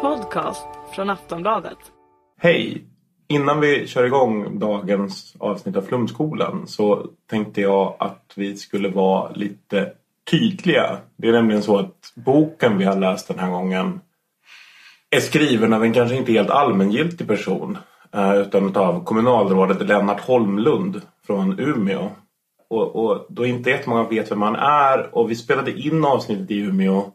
podcast från Aftonbladet. Hej! Innan vi kör igång dagens avsnitt av Flumskolan så tänkte jag att vi skulle vara lite tydliga. Det är nämligen så att boken vi har läst den här gången är skriven av en kanske inte helt allmängiltig person eh, utan av kommunalrådet Lennart Holmlund från Umeå. Och, och då inte jättemånga vet vem han är och vi spelade in avsnittet i Umeå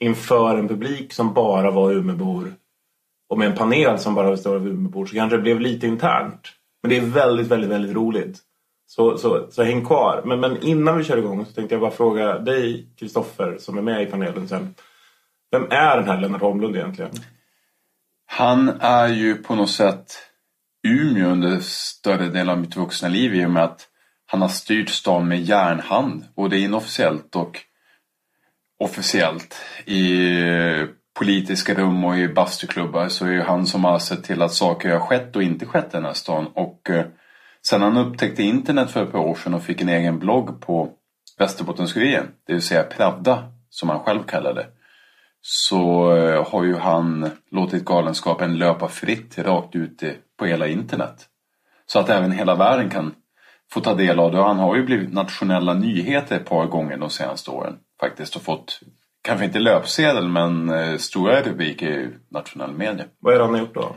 inför en publik som bara var Umeåbor och med en panel som bara består av Umeåbor så kanske det blev lite internt. Men det är väldigt, väldigt, väldigt roligt. Så, så, så häng kvar. Men, men innan vi kör igång så tänkte jag bara fråga dig, Kristoffer, som är med i panelen sen. Vem är den här Lennart Holmlund egentligen? Han är ju på något sätt Umeå under större delen av mitt vuxna liv i och med att han har styrt stan med järnhand, både inofficiellt och officiellt. I politiska rum och i bastuklubbar så är det han som har sett till att saker har skett och inte skett i den här stan. Och eh, sen han upptäckte internet för ett par år sedan och fick en egen blogg på Västerbottens-Kuriren, det vill säga Pravda som han själv kallar det. Så eh, har ju han låtit galenskapen löpa fritt rakt ut på hela internet. Så att även hela världen kan få ta del av det. Och han har ju blivit nationella nyheter ett par gånger de senaste åren faktiskt och fått kanske inte löpsedel men eh, stora rubriker i nationell media. Vad är det han har gjort då?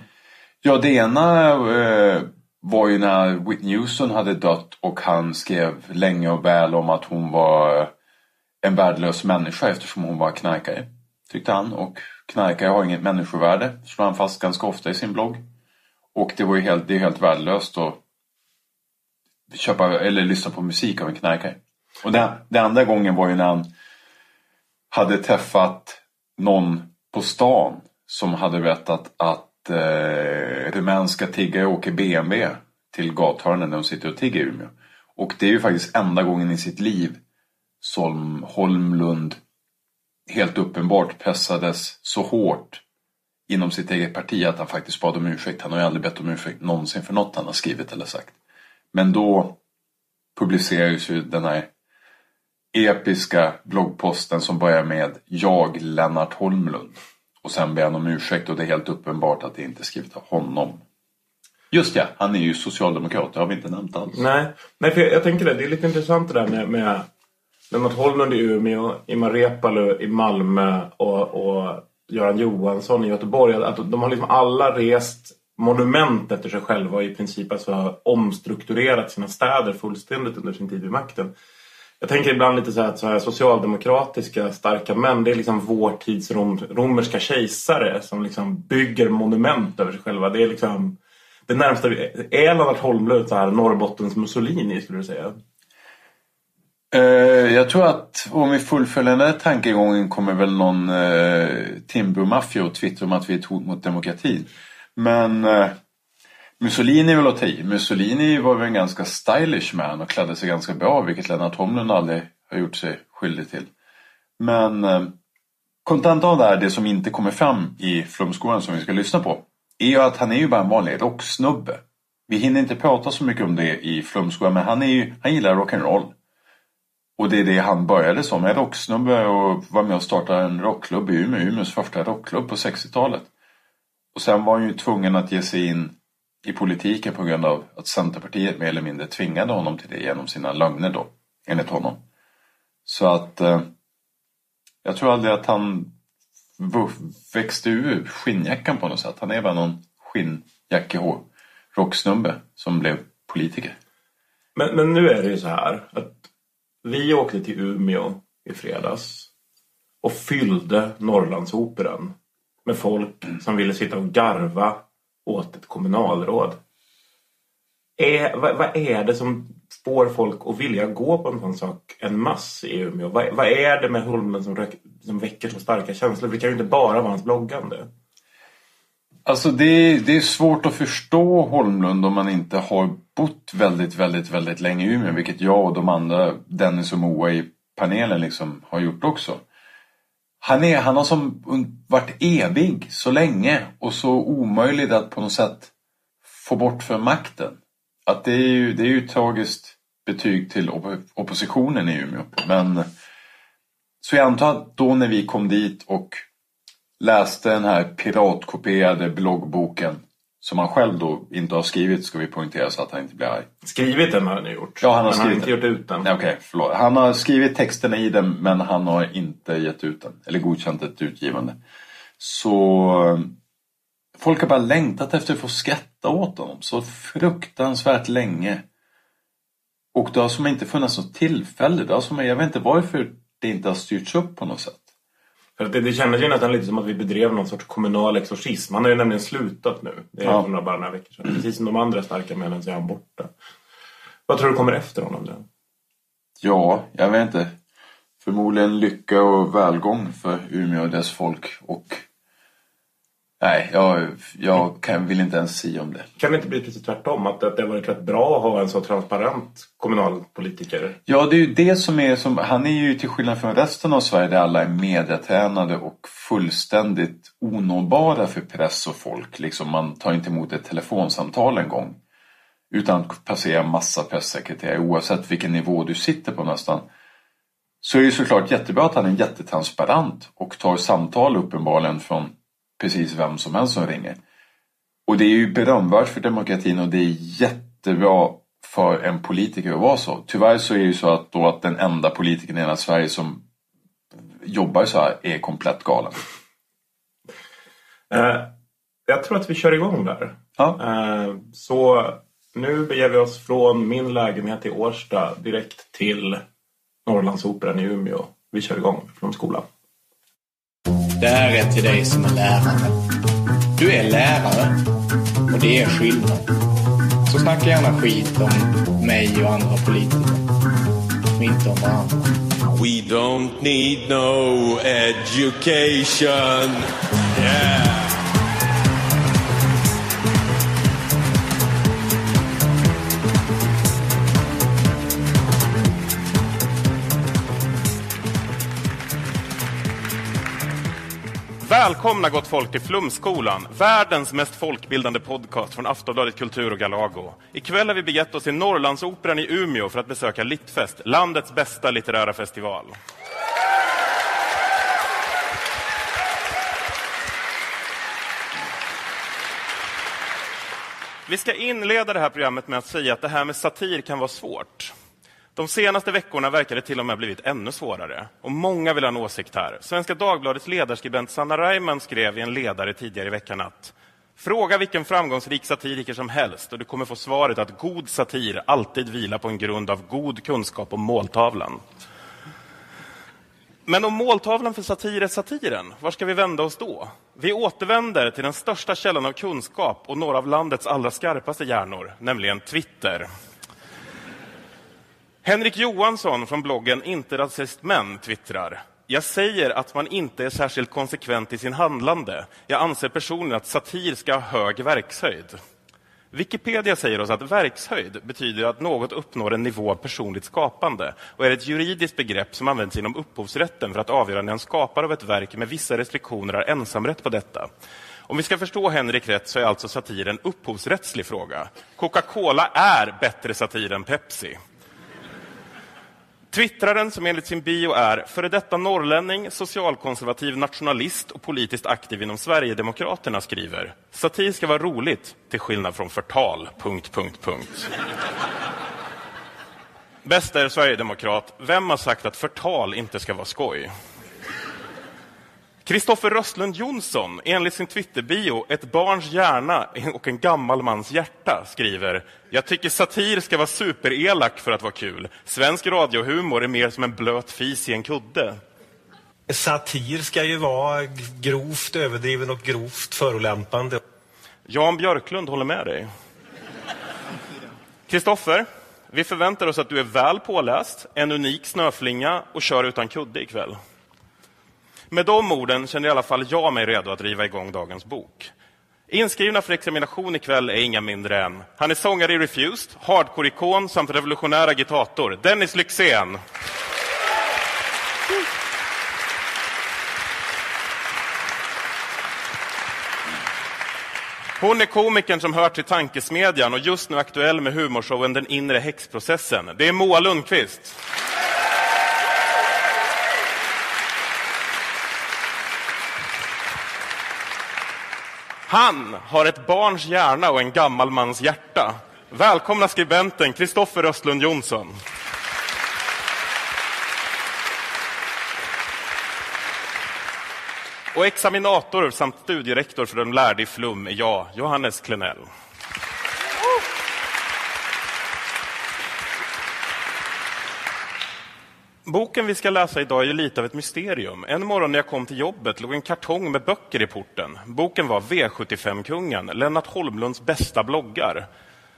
Ja, det ena eh, var ju när Whitney Houston hade dött och han skrev länge och väl om att hon var en värdelös människa eftersom hon var knarkare. Tyckte han. Och knarkare har inget människovärde, slår han fast ganska ofta i sin blogg. Och det var ju helt, det är helt värdelöst att köpa eller lyssna på musik av en knarkare. Och den, den andra gången var ju när han hade träffat någon på stan som hade berättat att eh, rumänska tiggare åker BMW till gathörnen när de sitter och tigger i Umeå. Och det är ju faktiskt enda gången i sitt liv som Holmlund helt uppenbart pressades så hårt inom sitt eget parti att han faktiskt bad om ursäkt. Han har ju aldrig bett om ursäkt någonsin för något han har skrivit eller sagt. Men då publicerades ju den här episka bloggposten som börjar med Jag Lennart Holmlund. Och sen ber han om ursäkt och det är helt uppenbart att det inte är skrivet av honom. Just ja, han är ju socialdemokrat, det har vi inte nämnt alls. Nej, Nej för jag, jag tänker det. Det är lite intressant det där med, med Lennart Holmlund i Umeå, Imar Reepalu i Malmö och, och Göran Johansson i Göteborg. Att de har liksom alla rest monument efter sig själva och i princip alltså omstrukturerat sina städer fullständigt under sin tid vid makten. Jag tänker ibland lite så här att så här socialdemokratiska starka män det är liksom vår tids rom, romerska kejsare som liksom bygger monument över sig själva. Det är liksom det närmsta vi, är Lennart Holmlund så här Norrbottens Mussolini skulle du säga? Uh, jag tror att om vi fullföljer den här tankegången kommer väl någon uh, Timbro-maffia och twittra om att vi är ett hot mot demokratin. Men uh, Mussolini vill ta i. Mussolini var väl en ganska stylish man och klädde sig ganska bra vilket Lennart Holmlund aldrig har gjort sig skyldig till. Men eh, kontentan av det här, det som inte kommer fram i Flumskolan som vi ska lyssna på, är ju att han är ju bara en vanlig rocksnubbe. Vi hinner inte prata så mycket om det i Flumskolan men han, är ju, han gillar rock'n'roll. Och det är det han började som, en rocksnubbe och var med och startade en rockklubb i Umeå, Umeås första rockklubb på 60-talet. Och sen var han ju tvungen att ge sig in i politiken på grund av att Centerpartiet mer eller mindre tvingade honom till det genom sina lögner då, enligt honom. Så att eh, jag tror aldrig att han växte ur skinnjackan på något sätt. Han är bara någon skinnjackehår, rocksnubbe som blev politiker. Men, men nu är det ju så här att vi åkte till Umeå i fredags och fyllde Norrlandsoperan med folk som ville sitta och garva åt ett kommunalråd. Är, vad, vad, är det som får folk att vilja gå på en sån sak en mass i Umeå? Vad, vad är det med Holmen som, som väcker så starka känslor? det kan ju inte bara vara hans bloggande. Alltså det, det är svårt att förstå Holmlund om man inte har bott väldigt, väldigt, väldigt länge i Umeå. Vilket jag och de andra, Dennis och Moa i panelen liksom har gjort också. Han, är, han har som varit evig så länge och så omöjlig att på något sätt få bort för makten. Att det är ju, det är ju ett tragiskt betyg till oppositionen i Umeå. Men så jag antar att då när vi kom dit och läste den här piratkopierade bloggboken som han själv då inte har skrivit ska vi poängtera så att han inte blir arg. Skrivit den har han ju gjort. Ja, han har men skrivit inte den. gjort ut den. Nej, Okej, förlåt. Han har skrivit texterna i den men han har inte gett ut den. Eller godkänt ett utgivande. Så folk har bara längtat efter att få skratta åt honom så fruktansvärt länge. Och det har som inte funnits något tillfälle. Det har som, jag vet inte varför det inte har styrts upp på något sätt. För att det, det kändes ju nästan lite som att vi bedrev någon sorts kommunal exorcism. Han har ju nämligen slutat nu. Det är Ja. bara några veckor sedan. Precis som de andra starka männen så är han borta. Vad tror du kommer efter honom då? Ja, jag vet inte. Förmodligen lycka och välgång för Umeå och dess folk. Och Nej, jag, jag kan, vill inte ens säga om det. Kan det inte bli precis tvärtom? Att, att det har varit rätt bra att ha en så transparent kommunalpolitiker? Ja, det är ju det som är som, han är ju till skillnad från resten av Sverige där alla är mediatränade och fullständigt onåbara för press och folk. Liksom man tar inte emot ett telefonsamtal en gång. Utan passerar massa pressekreterare oavsett vilken nivå du sitter på nästan. Så är det ju såklart jättebra att han är jättetransparent och tar samtal uppenbarligen från precis vem som helst som ringer. Och det är ju berömvärt för demokratin och det är jättebra för en politiker att vara så. Tyvärr så är det ju så att, då att den enda politikern i hela Sverige som jobbar så här är komplett galen. Eh, jag tror att vi kör igång där. Ja. Eh, så nu beger vi oss från min lägenhet i Årsta direkt till Norrlandsoperan i Umeå. Vi kör igång från skolan. Det här är till dig som är lärare. Du är lärare och det är skillnad. Så snacka gärna skit om mig och andra politiker. Och inte om varandra. We don't need no education. Yeah. Välkomna gott folk till Flumskolan, världens mest folkbildande podcast från Aftonbladet Kultur och Galago. Ikväll har vi begett oss till Norrlandsoperan i Umeå för att besöka Littfest, landets bästa litterära festival. Vi ska inleda det här programmet med att säga att det här med satir kan vara svårt. De senaste veckorna verkar det till och med ha blivit ännu svårare. Och många vill ha en åsikt här. Svenska Dagbladets ledarskribent Sanna Reimann skrev i en ledare tidigare i veckan att Fråga vilken framgångsrik satiriker som helst och du kommer få svaret att god satir alltid vilar på en grund av god kunskap om måltavlan. Men om måltavlan för satir är satiren, var ska vi vända oss då? Vi återvänder till den största källan av kunskap och några av landets allra skarpaste hjärnor, nämligen Twitter. Henrik Johansson från bloggen Inte rasist men twittrar. Jag säger att man inte är särskilt konsekvent i sin handlande. Jag anser personligen att satir ska ha hög verkshöjd. Wikipedia säger oss att verkshöjd betyder att något uppnår en nivå av personligt skapande och är ett juridiskt begrepp som används inom upphovsrätten för att avgöra när en skapare av ett verk med vissa restriktioner har ensamrätt på detta. Om vi ska förstå Henrik rätt så är alltså satir en upphovsrättslig fråga. Coca-Cola är bättre satir än Pepsi. Twittraren som enligt sin bio är före detta norrlänning, socialkonservativ nationalist och politiskt aktiv inom Sverigedemokraterna skriver Satir ska vara roligt, till skillnad från förtal... Punkt, punkt, punkt. Bäst är Sverigedemokrat. Vem har sagt att förtal inte ska vara skoj? Kristoffer Röstlund Jonsson, enligt sin Twitter-bio Ett barns hjärna och en gammal mans hjärta, skriver Jag tycker satir ska vara superelak för att vara kul. Svensk radiohumor är mer som en blöt fis i en kudde. Satir ska ju vara grovt överdriven och grovt förolämpande. Jan Björklund håller med dig. Kristoffer, vi förväntar oss att du är väl påläst, en unik snöflinga och kör utan kudde ikväll. Med de orden känner i alla fall jag mig redo att riva igång dagens bok. Inskrivna för examination ikväll är inga mindre än han är sångare i Refused, hardcore-ikon samt revolutionär agitator, Dennis Lyxzén. Hon är komikern som hör till Tankesmedjan och just nu aktuell med humorshowen Den inre häxprocessen. Det är Moa Lundqvist. Han har ett barns hjärna och en gammal mans hjärta. Välkomna skribenten Kristoffer Östlund Jonsson. Och examinator samt studierektor för de lärde i Flum är jag, Johannes Klenell. Boken vi ska läsa idag är ju lite av ett mysterium. En morgon när jag kom till jobbet låg en kartong med böcker i porten. Boken var V75-kungen, Lennart Holmlunds bästa bloggar.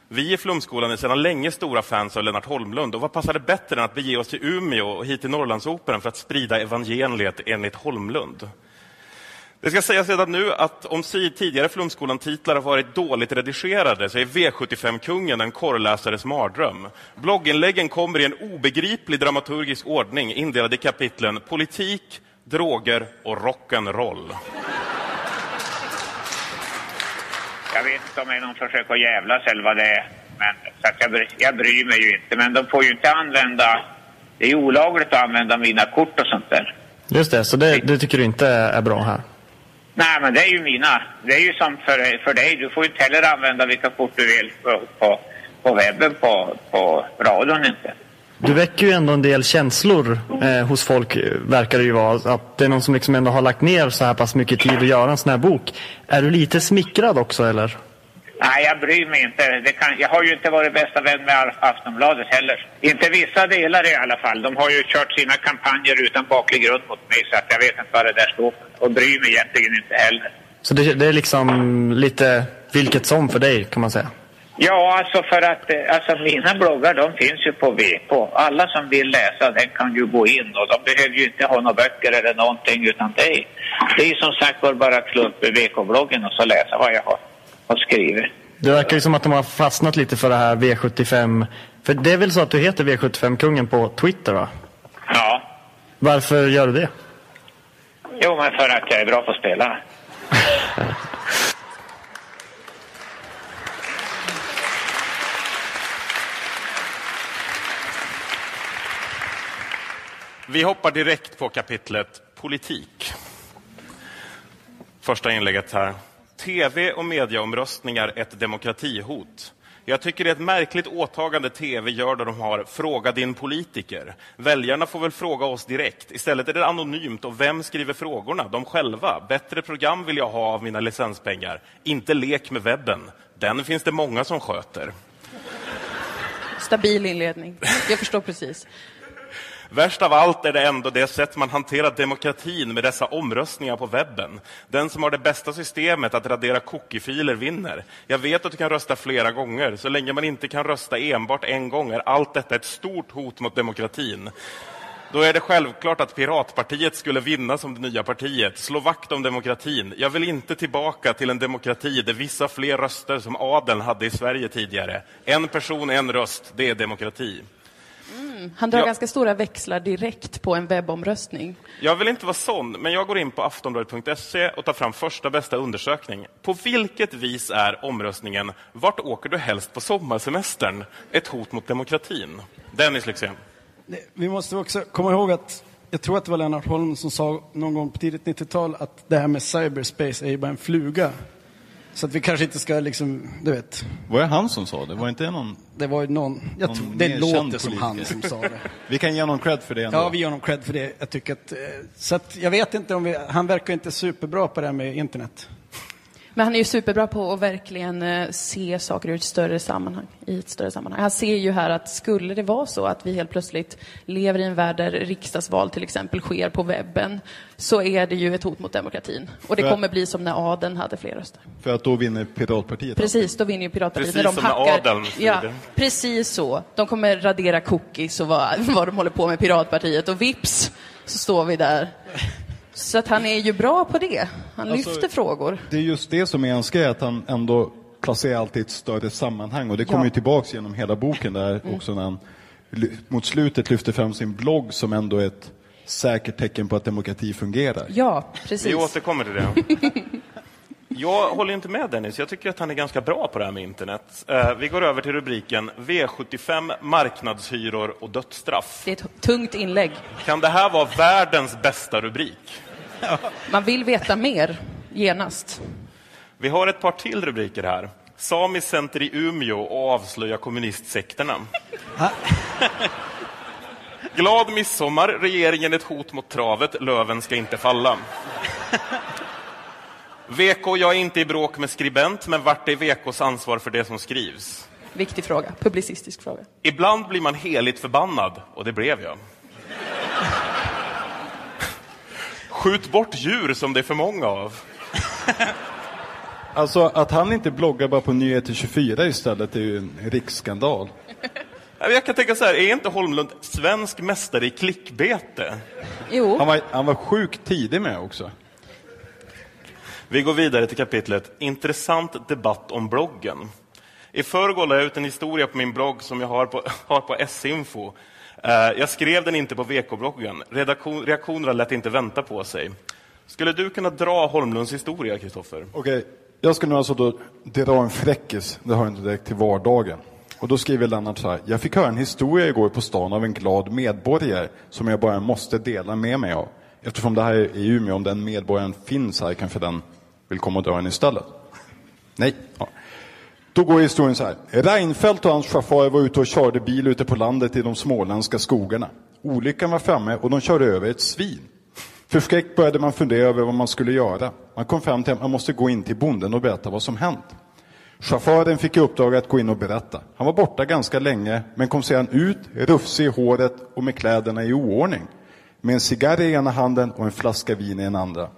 Vi i Flumskolan är sedan länge stora fans av Lennart Holmlund och vad passade bättre än att bege oss till Umeå och hit till Norrlandsoperan för att sprida evangeliet enligt Holmlund? Det ska sägas redan nu att om tidigare Flumskolan-titlar har varit dåligt redigerade så är V75-kungen en korrläsares mardröm. Blogginläggen kommer i en obegriplig dramaturgisk ordning indelad i kapitlen politik, droger och rock'n'roll. Jag vet inte om det är någon försök att jävlas eller vad det är. Men, så att jag, bry, jag bryr mig ju inte. Men de får ju inte använda... Det är olagligt att använda mina kort och sånt där. Just det, så det, det tycker du inte är bra här? Nej, men det är ju mina. Det är ju som för, för dig. Du får ju inte heller använda vilka kort du vill på, på, på webben, på, på radion inte. Du väcker ju ändå en del känslor eh, hos folk, verkar det ju vara. Att det är någon som liksom ändå har lagt ner så här pass mycket tid att göra en sån här bok. Är du lite smickrad också, eller? Nej, jag bryr mig inte. Kan, jag har ju inte varit bästa vän med Aftonbladet heller. Inte vissa delar i alla fall. De har ju kört sina kampanjer utan baklig grund mot mig så att jag vet inte vad det där står för. Och bryr mig egentligen inte heller. Så det, det är liksom lite vilket som för dig, kan man säga? Ja, alltså för att eh, alltså mina bloggar de finns ju på VK. Alla som vill läsa den kan ju gå in och de behöver ju inte ha några böcker eller någonting utan det är, det är som sagt var bara att slå upp VK-bloggen och så läsa vad jag har, har skrivit. Det verkar ju som att de har fastnat lite för det här V75. För det är väl så att du heter V75-kungen på Twitter va? Ja. Varför gör du det? Jo, men för att jag är bra på att spela. Vi hoppar direkt på kapitlet politik. Första inlägget här. TV och mediaomröstningar ett demokratihot. Jag tycker det är ett märkligt åtagande TV gör där de har Fråga din politiker. Väljarna får väl fråga oss direkt. Istället är det anonymt och vem skriver frågorna? De själva. Bättre program vill jag ha av mina licenspengar. Inte lek med webben. Den finns det många som sköter. Stabil inledning. Jag förstår precis. Värst av allt är det ändå det sätt man hanterar demokratin med dessa omröstningar på webben. Den som har det bästa systemet att radera cookiefiler vinner. Jag vet att du kan rösta flera gånger. Så länge man inte kan rösta enbart en gång är allt detta ett stort hot mot demokratin. Då är det självklart att Piratpartiet skulle vinna som det nya partiet. Slå vakt om demokratin. Jag vill inte tillbaka till en demokrati där vissa fler röster som adeln hade i Sverige tidigare. En person, en röst. Det är demokrati. Han drar Ja. ganska stora växlar direkt på en webbomröstning. Jag vill inte vara sån, men jag går in på aftonbladet.se och tar fram första bästa undersökning. På vilket vis är omröstningen Vart åker du helst på sommarsemestern? Ett hot mot demokratin. Dennis Lyxzén. Vi måste också komma ihåg att jag tror att det var Lennart Holm som sa någon gång på tidigt 90-tal att det här med cyberspace är ju bara en fluga. Så att vi kanske inte ska liksom, du vet. Var det han som sa det? Var inte någon... Det var någon, jag någon tror, det låter känd som han politiker? som sa det. Vi kan ge honom cred för det ändå. Ja, vi ger honom cred för det. Jag tycker att, eh, så att jag vet inte om vi, han verkar inte superbra på det här med internet. Men han är ju superbra på att verkligen eh, se saker ur ett större sammanhang. I ett större sammanhang. Han ser ju här att skulle det vara så att vi helt plötsligt lever i en värld där riksdagsval till exempel sker på webben, så är det ju ett hot mot demokratin. Och det För- kommer bli som när adeln hade fler röster. För att då vinner Piratpartiet. Precis, då vinner ju Piratpartiet. Precis när de som när hackar. adeln ja. Precis så. De kommer radera cookies och vad, vad de håller på med Piratpartiet och vips så står vi där. Så att han är ju bra på det. Han Alltså- lyfter frågor. Det är just det som är hans grej, att han ändå placerar allt i ett större sammanhang. Och det kommer Ja. ju tillbaks genom hela boken där också när han mot slutet lyfter fram sin blogg som ändå är ett säkert tecken på att demokrati fungerar. Ja, precis. Vi återkommer till det. Jag håller inte med Dennis. Jag tycker att han är ganska bra på det här med internet. Eh, Vi går över till rubriken V75, marknadshyror och dödsstraff. Det är ett tungt inlägg. Kan det här vara världens bästa rubrik? Man vill veta mer genast. Vi har ett par till rubriker här. Samiskt center i Umeå och avslöja kommunistsekterna. Glad midsommar, regeringen ett hot mot travet, löven ska inte falla. VK, jag är inte i bråk med skribent, men vart är VKs ansvar för det som skrivs? Viktig fråga, publicistisk fråga. Ibland blir man heligt förbannad, och det blev jag. Skjut bort djur som det är för många av. Alltså att han inte bloggar bara på Nyheter 24 istället är ju en riksskandal. Jag kan tänka så här, är inte Holmlund svensk mästare i klickbete? Jo. Han var, han var sjukt tidig med också. Vi går vidare till kapitlet Intressant debatt om bloggen. I förrgår la jag ut en historia på min blogg som jag har på, har på S-info. Eh, jag skrev den inte på VK-bloggen. Reaktionerna lät inte vänta på sig. Skulle du kunna dra Holmlunds historia, Kristoffer? Okej, jag ska nu alltså då dra en fräckis, det har inte direkt till vardagen. Och då skriver Lennart så här, jag fick höra en historia igår på stan av en glad medborgare som jag bara måste dela med mig av. Eftersom det här är i Umeå, om den medborgaren finns här kanske den vill komma och dra den istället. Nej. Ja. Då går historien så här. Reinfeldt och hans chaufför var ute och körde bil ute på landet i de småländska skogarna. Olyckan var framme och de körde över ett svin. Förskräckt började man fundera över vad man skulle göra. Man kom fram till att man måste gå in till bonden och berätta vad som hänt. Chauffören fick i uppdrag att gå in och berätta. Han var borta ganska länge, men kom sedan ut, rufsig i håret och med kläderna i oordning. Med en cigarr i ena handen och en flaska vin i den andra.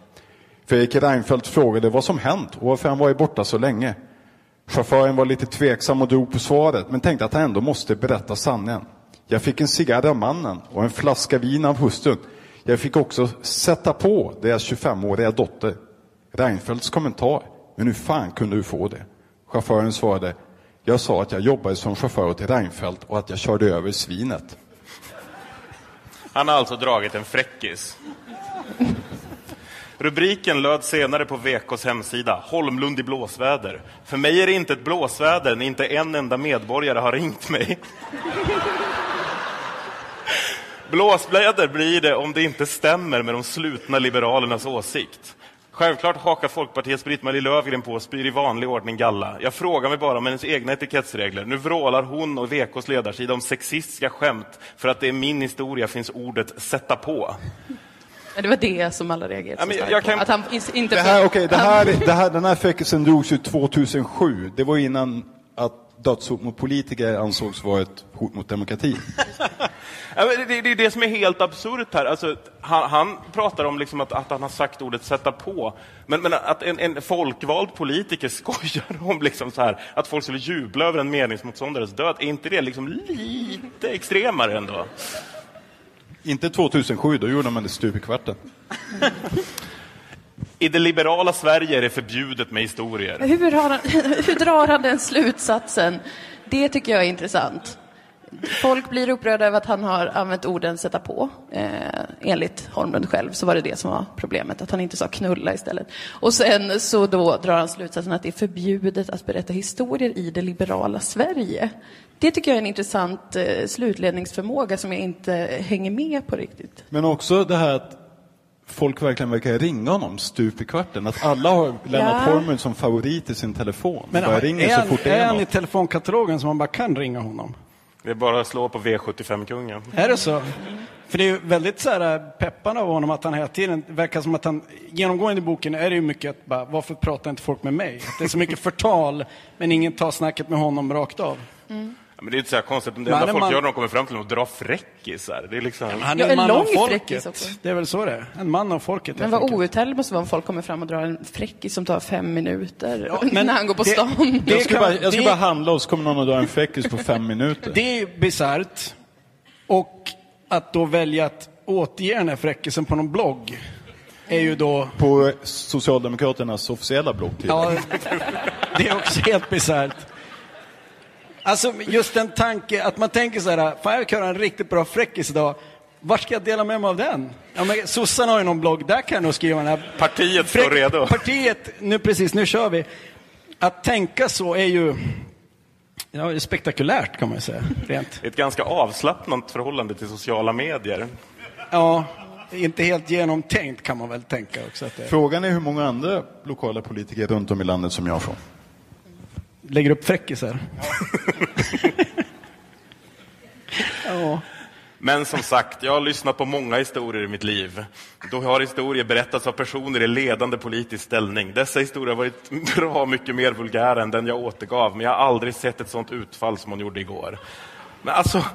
Fredrik Reinfeldt frågade vad som hänt och varför han varit borta så länge. Chauffören var lite tveksam och drog på svaret, men tänkte att han ändå måste berätta sanningen. Jag fick en cigarr av mannen och en flaska vin av hustrun. Jag fick också sätta på deras 25-åriga dotter. Reinfeldts kommentar. Men hur fan kunde du få det? Chauffören svarade. Jag sa att jag jobbade som chaufför åt Reinfeldt och att jag körde över svinet. Han har alltså dragit en fräckis. Rubriken löd senare på VKs hemsida, Holmlund i blåsväder. För mig är det inte ett blåsväder när inte en enda medborgare har ringt mig. Blåsväder blir det om det inte stämmer med de slutna liberalernas åsikt. Självklart hakar Folkpartiets Britt-Marie Löfgren på och spyr i vanlig ordning galla. Jag frågar mig bara om hennes egna etikettsregler. Nu vrålar hon och VKs ledarsida om sexistiska skämt för att det i min historia finns ordet sätta på. Ja, Det var det som alla reagerade Ja, så men starkt jag på. kan- Att han inte... Det här, okay, det här, det här, den här fräckisen drogs ju 2007. Det var innan att dödshot mot politiker ansågs vara ett hot mot demokratin. Ja, men det, det är det som är helt absurt här. Alltså, han, han pratar om liksom att, att han har sagt ordet sätta på. Men, men att en, en folkvald politiker skojar om liksom så här, att folk skulle jubla över en meningsmotståndares död. Är inte det liksom lite extremare ändå? Inte 2007, då gjorde man det stup i kvarten. I det liberala Sverige är det förbjudet med historier. Hur, har han, hur drar han den slutsatsen? Det tycker jag är intressant. Folk blir upprörda över att han har använt orden sätta på. Eh, enligt Holmlund själv så var det det som var problemet, att han inte sa knulla istället. Och sen så då drar han slutsatsen att det är förbjudet att berätta historier i det liberala Sverige. Det tycker jag är en intressant eh, slutledningsförmåga som jag inte hänger med på riktigt. Men också det här att folk verkligen verkar ringa honom stup i kvarten. Att alla har Lennart Ja. Holmlund som favorit i sin telefon. Men är, ringer så han, fort det är är han i telefonkatalogen så man bara kan ringa honom? Det är bara att slå på V75-kungen. Är det så? För det är ju väldigt så här peppande av honom att han hela tiden, det verkar som att han, genomgående i boken är det ju mycket att bara, varför pratar inte folk med mig? Att det är så mycket förtal, men ingen tar snacket med honom rakt av. Ja, men det är inte så här konstigt. Det Men enda han är folk man- gör när de kommer fram till att dra fräckisar. Det är liksom... Han Ja, är en en man av lång folket. fräckis också. Det är väl så det är. En man av folket. Men vad outhärdligt måste vara om folk kommer fram och drar en fräckis som tar fem minuter Ja, men när han går på det- stan. det- Jag ska, bara, jag ska det- bara handla och så kommer någon och dra en fräckis på fem minuter. Det är bisarrt. Och att då välja att återge den här fräckisen på någon blogg är ju då... På Socialdemokraternas officiella blogg. Ja, det är också helt bisarrt. Alltså just den tanke, att man tänker så här, fan jag kan göra en riktigt bra fräckis idag. Var ska jag dela med mig av den? Ja, men sossarna har ju någon blogg, där kan jag nog skriva den här. Partiet står redo. Partiet, nu precis, nu kör vi. Att tänka så är ju ja, spektakulärt kan man ju säga. Rent. Ett ganska avslappnat förhållande till sociala medier. Ja, inte helt genomtänkt kan man väl tänka också. Att det Frågan är hur många andra lokala politiker runt om i landet som jag får. Lägger upp fräckisar. ja. Men som sagt, jag har lyssnat på många historier i mitt liv. Då har historier berättats av personer i ledande politisk ställning. Dessa historier har varit bra mycket mer vulgära än den jag återgav, men jag har aldrig sett ett sånt utfall som hon gjorde igår. Men alltså,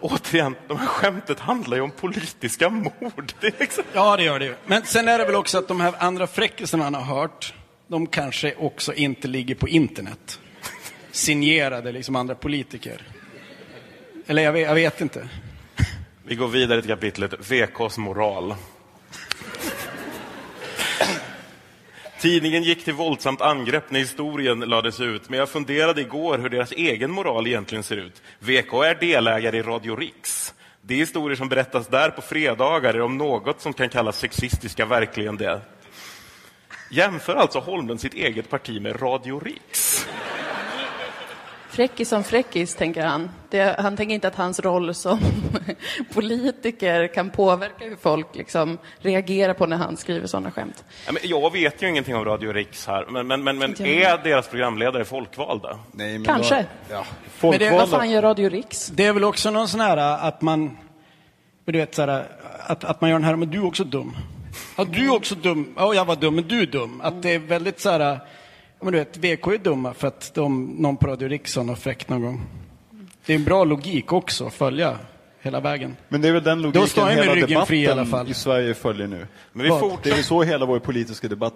återigen, de här skämtet handlar ju om politiska mord. Det liksom... ja, det gör det ju. Men sen är det väl också att de här andra fräckisarna han har hört, de kanske också inte ligger på internet. Signerade liksom andra politiker. Eller jag vet, jag vet inte. Vi går vidare till kapitlet VKs moral. Tidningen gick till våldsamt angrepp när historien lades ut, men jag funderade igår hur deras egen moral egentligen ser ut. VK är delägare i Radio Riks. De historier som berättas där på fredagar är om något som kan kallas sexistiska verkligen det. Jämför alltså Holmlund sitt eget parti med Radio Riks. Fräckis som fräckis, tänker han. Det, han tänker inte att hans roll som politiker kan påverka hur folk liksom reagerar på när han skriver sådana skämt. Jag vet ju ingenting om Radio Riks här, men, men, men, men är deras programledare folkvalda? Nej, men Kanske. Då, ja, Men det- Vad fan gör Radio Riks? Det är väl också någon sån här att man, du vet så här, att, att man gör den här, men du är också dum. Ja, du är också dum. Ja, jag var dum, men du är dum. Att det är väldigt så här, ja, men du vet, VK är dumma för att de, någon på Radio Riksson har fräckt någon gång. Det är en bra logik också att följa hela vägen. Men det är väl den Då logiken står jag med hela ryggen debatten fri i alla fall. i Sverige följer nu. Men vi fortsätter. Det är väl så hela vår politiska debatt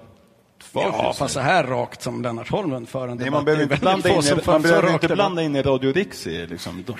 förs Ja, fast så här rakt som Lennart Holmlund för en Nej, debatt, man behöver inte blanda in, i- man behöver inte blanda in i Radio Rix i liksom. De,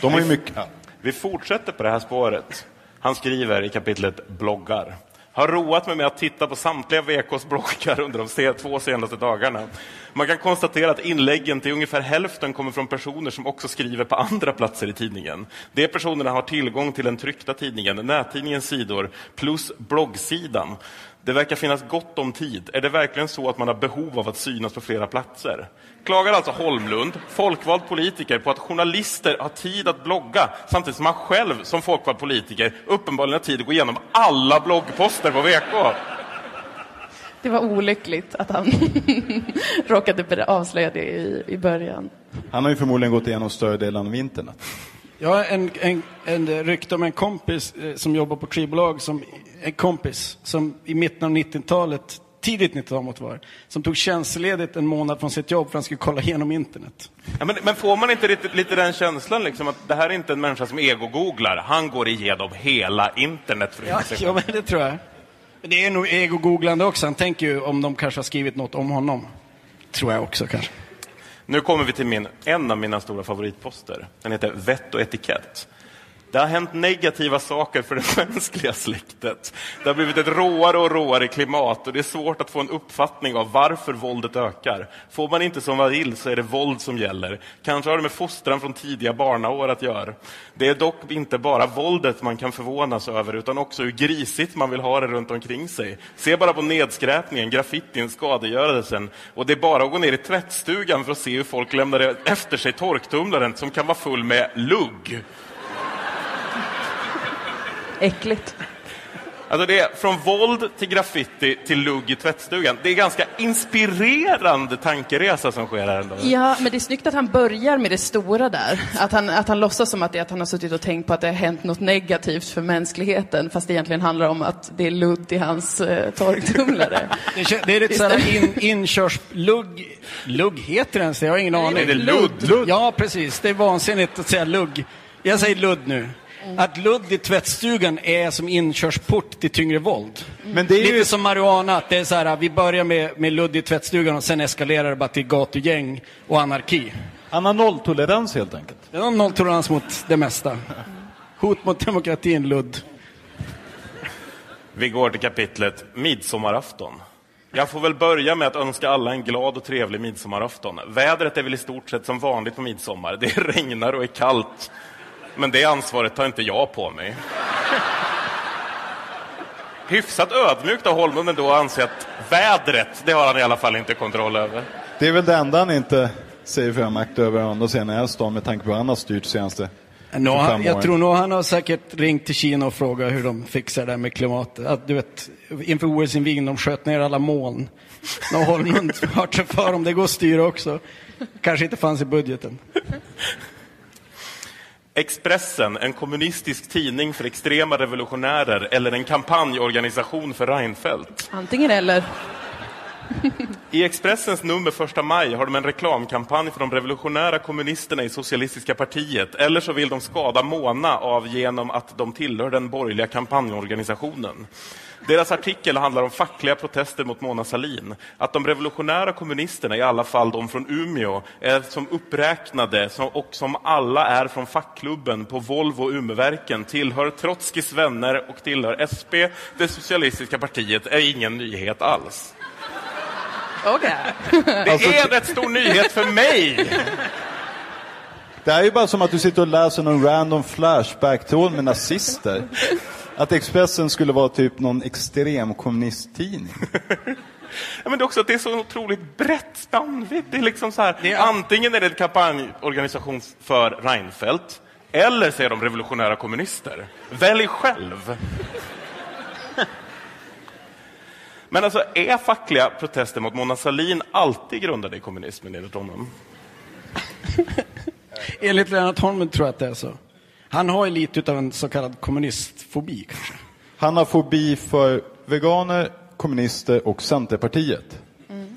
de har ju mycket... Vi fortsätter på det här spåret. Han skriver i kapitlet bloggar. Har roat mig med att titta på samtliga VKs bloggar under de två senaste dagarna. Man kan konstatera att inläggen till ungefär hälften kommer från personer som också skriver på andra platser i tidningen. De personerna har tillgång till den tryckta tidningen, nättidningens sidor plus bloggsidan. Det verkar finnas gott om tid. Är det verkligen så att man har behov av att synas på flera platser? Klagar alltså Holmlund, folkvald politiker, på att journalister har tid att blogga samtidigt som han själv som folkvald politiker uppenbarligen har tid att gå igenom alla bloggposter på VK. Det var olyckligt att han råkade avslöja det i, i början. Han har ju förmodligen gått igenom större delen av internet. Jag har en, en, en rykte om en kompis eh, som jobbar på skivbolag, som, en kompis som i mitten av 90-talet, tidigt 90-tal måste vara, som tog tjänstledigt en månad från sitt jobb för att han skulle kolla igenom internet. Ja, men, men får man inte lite, lite den känslan liksom att det här är inte en människa som ego-googlar, han går igenom hela internet för Ja, ja men det tror jag. Det är nog ego-googlande också. Han tänker ju om de kanske har skrivit något om honom. Tror jag också kanske. Nu kommer vi till min, en av mina stora favoritposter. Den heter Vett och etikett. Det har hänt negativa saker för det mänskliga släktet. Det har blivit ett råare och råare klimat och det är svårt att få en uppfattning av varför våldet ökar. Får man inte som man vill så är det våld som gäller. Kanske har det med fostran från tidiga barnaår att göra. Det är dock inte bara våldet man kan förvånas över utan också hur grisigt man vill ha det runt omkring sig. Se bara på nedskräpningen, graffitin, skadegörelsen. Och det är bara att gå ner i tvättstugan för att se hur folk lämnar efter sig torktumlaren som kan vara full med lugg. Äckligt. Alltså det är från våld till graffiti till lugg i tvättstugan. Det är ganska inspirerande tankeresa som sker här ändå. Ja, men det är snyggt att han börjar med det stora där. Att han, att han låtsas som att, det, att han har suttit och tänkt på att det har hänt något negativt för mänskligheten, fast det egentligen handlar om att det är ludd i hans eh, torktumlare. Det, det är lite såhär in, inkörslugg. Lugg heter det ens? Jag har ingen aning. är det ludd? Ja, precis. Det är vansinnigt att säga lugg. Jag säger ludd nu. Att ludd i tvättstugan är som inkörsport till tyngre våld. Men det är Lite ju... som marijuana, att det är så här, vi börjar med, med ludd i tvättstugan och sen eskalerar det bara till gatugäng och anarki. Han har nolltolerans helt enkelt. Det är nolltolerans mot det mesta. Hot mot demokratin, ludd. Vi går till kapitlet Midsommarafton. Jag får väl börja med att önska alla en glad och trevlig midsommarafton. Vädret är väl i stort sett som vanligt på midsommar. Det regnar och är kallt. Men det ansvaret tar inte jag på mig. Hyfsat ödmjukt av Holmlund ändå att anse att vädret, det har han i alla fall inte kontroll över. Det är väl det enda han inte säger för makt över sidan är stan med tanke på hur han har styrt senaste Nå, 25 han, jag tror nog han har säkert ringt till Kina och frågat hur de fixar det med klimatet. Att, du vet, inför OS-invigningen, de sköt ner alla moln. Nu har Holmlund hört sig för om det går att styra också. Kanske inte fanns i budgeten. Expressen, en kommunistisk tidning för extrema revolutionärer eller en kampanjorganisation för Reinfeldt? Antingen eller. I Expressens nummer första maj har de en reklamkampanj för de revolutionära kommunisterna i Socialistiska partiet. Eller så vill de skada Mona av genom att de tillhör den borgerliga kampanjorganisationen. Deras artikel handlar om fackliga protester mot Mona Sahlin. Att de revolutionära kommunisterna, i alla fall de från Umeå, är som uppräknade som, och som alla är från fackklubben på Volvo Umeverken, tillhör Trotskijs vänner och tillhör SP, det socialistiska partiet, är ingen nyhet alls. Okej. Det är en rätt stor nyhet för mig! Det är ju bara som att du sitter och läser någon random flashback-tråd med nazister. Att Expressen skulle vara typ någon extrem kommunisttidning. Ja, men det är också att det är så otroligt brett spännvidd. Det är liksom så här, antingen är det en kampanjorganisation för Reinfeldt, eller så är de revolutionära kommunister. Välj själv. Men alltså, är fackliga protester mot Mona Sahlin alltid grundade i kommunismen enligt honom? Enligt Lennart Holmlund tror jag att det är så. Han har ju lite av en så kallad kommunistfobi kanske. Han har fobi för veganer, kommunister och Centerpartiet.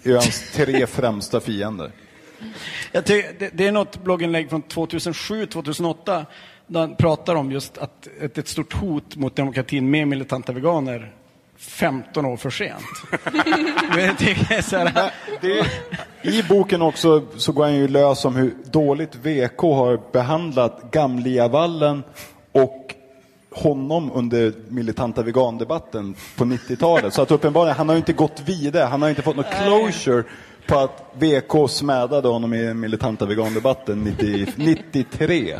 Det är hans tre främsta fiender. Jag ty- det, det är något blogginlägg från 2007-2008 där han pratar om just att ett, ett stort hot mot demokratin med militanta veganer 15 år för sent. I boken också så går han ju lös om hur dåligt VK har behandlat Gamliavallen och honom under militanta vegandebatten på 90-talet. Så att uppenbarligen, han har ju inte gått vidare, han har inte fått något closure på att VK smädade honom i den militanta vegandebatten 90, 93.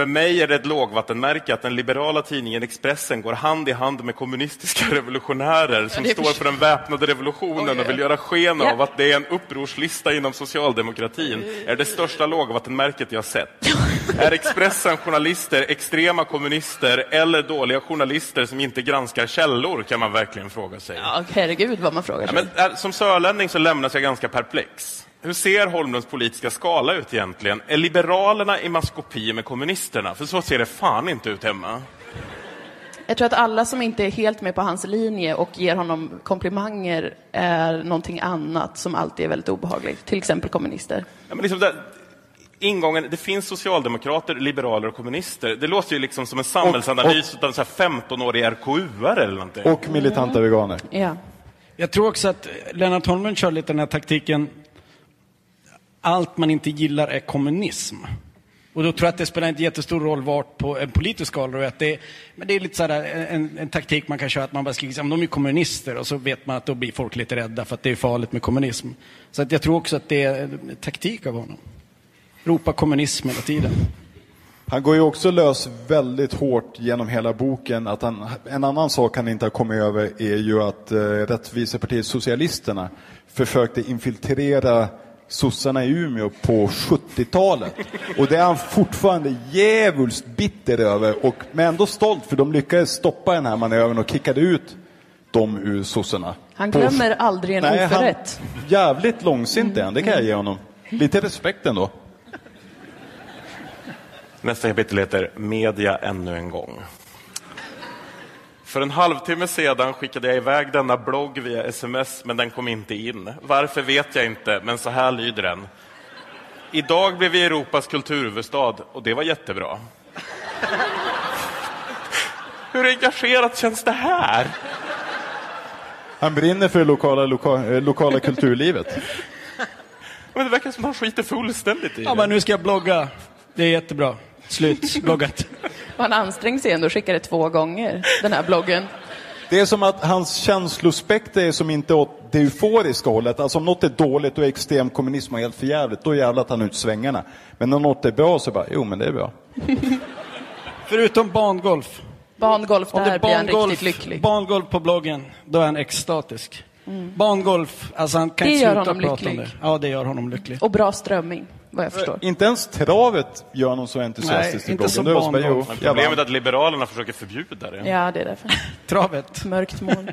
För mig är det ett lågvattenmärke att den liberala tidningen Expressen går hand i hand med kommunistiska revolutionärer som är står för- den väpnade revolutionen och vill göra sken Ja. av att det är en upprorslista inom socialdemokratin. är det största lågvattenmärket jag sett. Är Expressen journalister extrema kommunister eller dåliga journalister som inte granskar källor kan man verkligen fråga sig. Ja, herregud vad man frågar Ja, sig. men, äh, som sörlänning så lämnas jag ganska perplex. Hur ser Holmlunds politiska skala ut egentligen? Är Liberalerna i maskopi med kommunisterna? För så ser det fan inte ut hemma. Jag tror att alla som inte är helt med på hans linje och ger honom komplimanger är någonting annat som alltid är väldigt obehagligt. Till exempel kommunister. Ja, men liksom där, ingången, det finns socialdemokrater, liberaler och kommunister. Det låter ju liksom som en samhällsanalys av en så här 15-årig RKU-are eller någonting. Och militanta veganer. Ja. Jag tror också att Lennart Holmlund kör lite den här taktiken allt man inte gillar är kommunism. Och då tror jag att det spelar inte jättestor roll vart på en politisk skala. Att det, är- men det är lite så här, en, en taktik man kan köra, att man bara skriker att de är kommunister och så vet man att då blir folk lite rädda för att det är farligt med kommunism. Så att jag tror också att det är en taktik av honom. Ropa kommunism hela tiden. Han går ju också lös väldigt hårt genom hela boken. Att han, en annan sak han inte har kommit över är ju att eh, Rättvisepartiet Socialisterna försökte infiltrera sossarna i Umeå på 70-talet. Och det är han fortfarande djävulskt bitter över, och, men ändå stolt för de lyckades stoppa den här manövern och kickade ut dem ur sossarna. Han På- glömmer aldrig en Nej, han- oförrätt. Jävligt långsint är han, det kan jag ge honom. Lite respekt ändå. Nästa kapitel heter Media ännu en gång. För en halvtimme sedan skickade jag iväg denna blogg via sms, men den kom inte in. Varför vet jag inte, men så här lyder den. Idag blev vi Europas kulturhuvudstad och det var jättebra. Hur engagerat känns det här? Han brinner för det lokala, loka, eh, lokala kulturlivet. Men det verkar som att han skiter fullständigt i Ja, det. men nu ska jag blogga. Det är jättebra. Slut. Bloggat. Och han ansträngde sig ändå och skickade två gånger, den här bloggen. Det är som att hans känslospekter är som inte åt det euforiska hållet. Alltså om något är dåligt och extrem kommunism och helt förjävligt, då jävlar tar han ut svängarna. Men när något är bra så bara, jo men det är bra. Förutom barngolf. Barngolf, Om det där är blir han riktigt lycklig. barngolf på bloggen, då är han extatisk. Mm. Barngolf, alltså han kan Det inte gör sluta honom prata om lycklig. det. Ja, det gör honom lycklig. Och bra strömming, vad jag förstår. Inte ens travet gör honom så entusiastisk Nej, i inte så jo, Men problemet är att Liberalerna försöker förbjuda det. Ja, det är därför. Travet. Mörkt moln.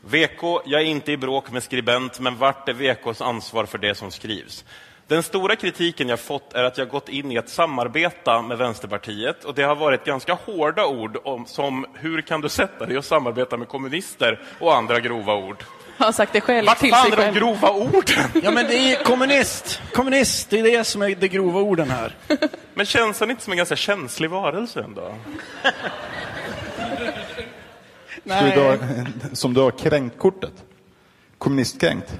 VK, jag är inte i bråk med skribent, men vart är VKs ansvar för det som skrivs? Den stora kritiken jag fått är att jag gått in i ett samarbeta med Vänsterpartiet och det har varit ganska hårda ord om, som hur kan du sätta dig och samarbeta med kommunister och andra grova ord. Han har sagt det själv Vart fan är de grova orden? Ja, men det är kommunist. Kommunist, det är det som är de grova orden här. Men känns han inte som en ganska känslig varelse ändå? Ska vi dra, som du har kränkt-kortet. Kommunistkränkt.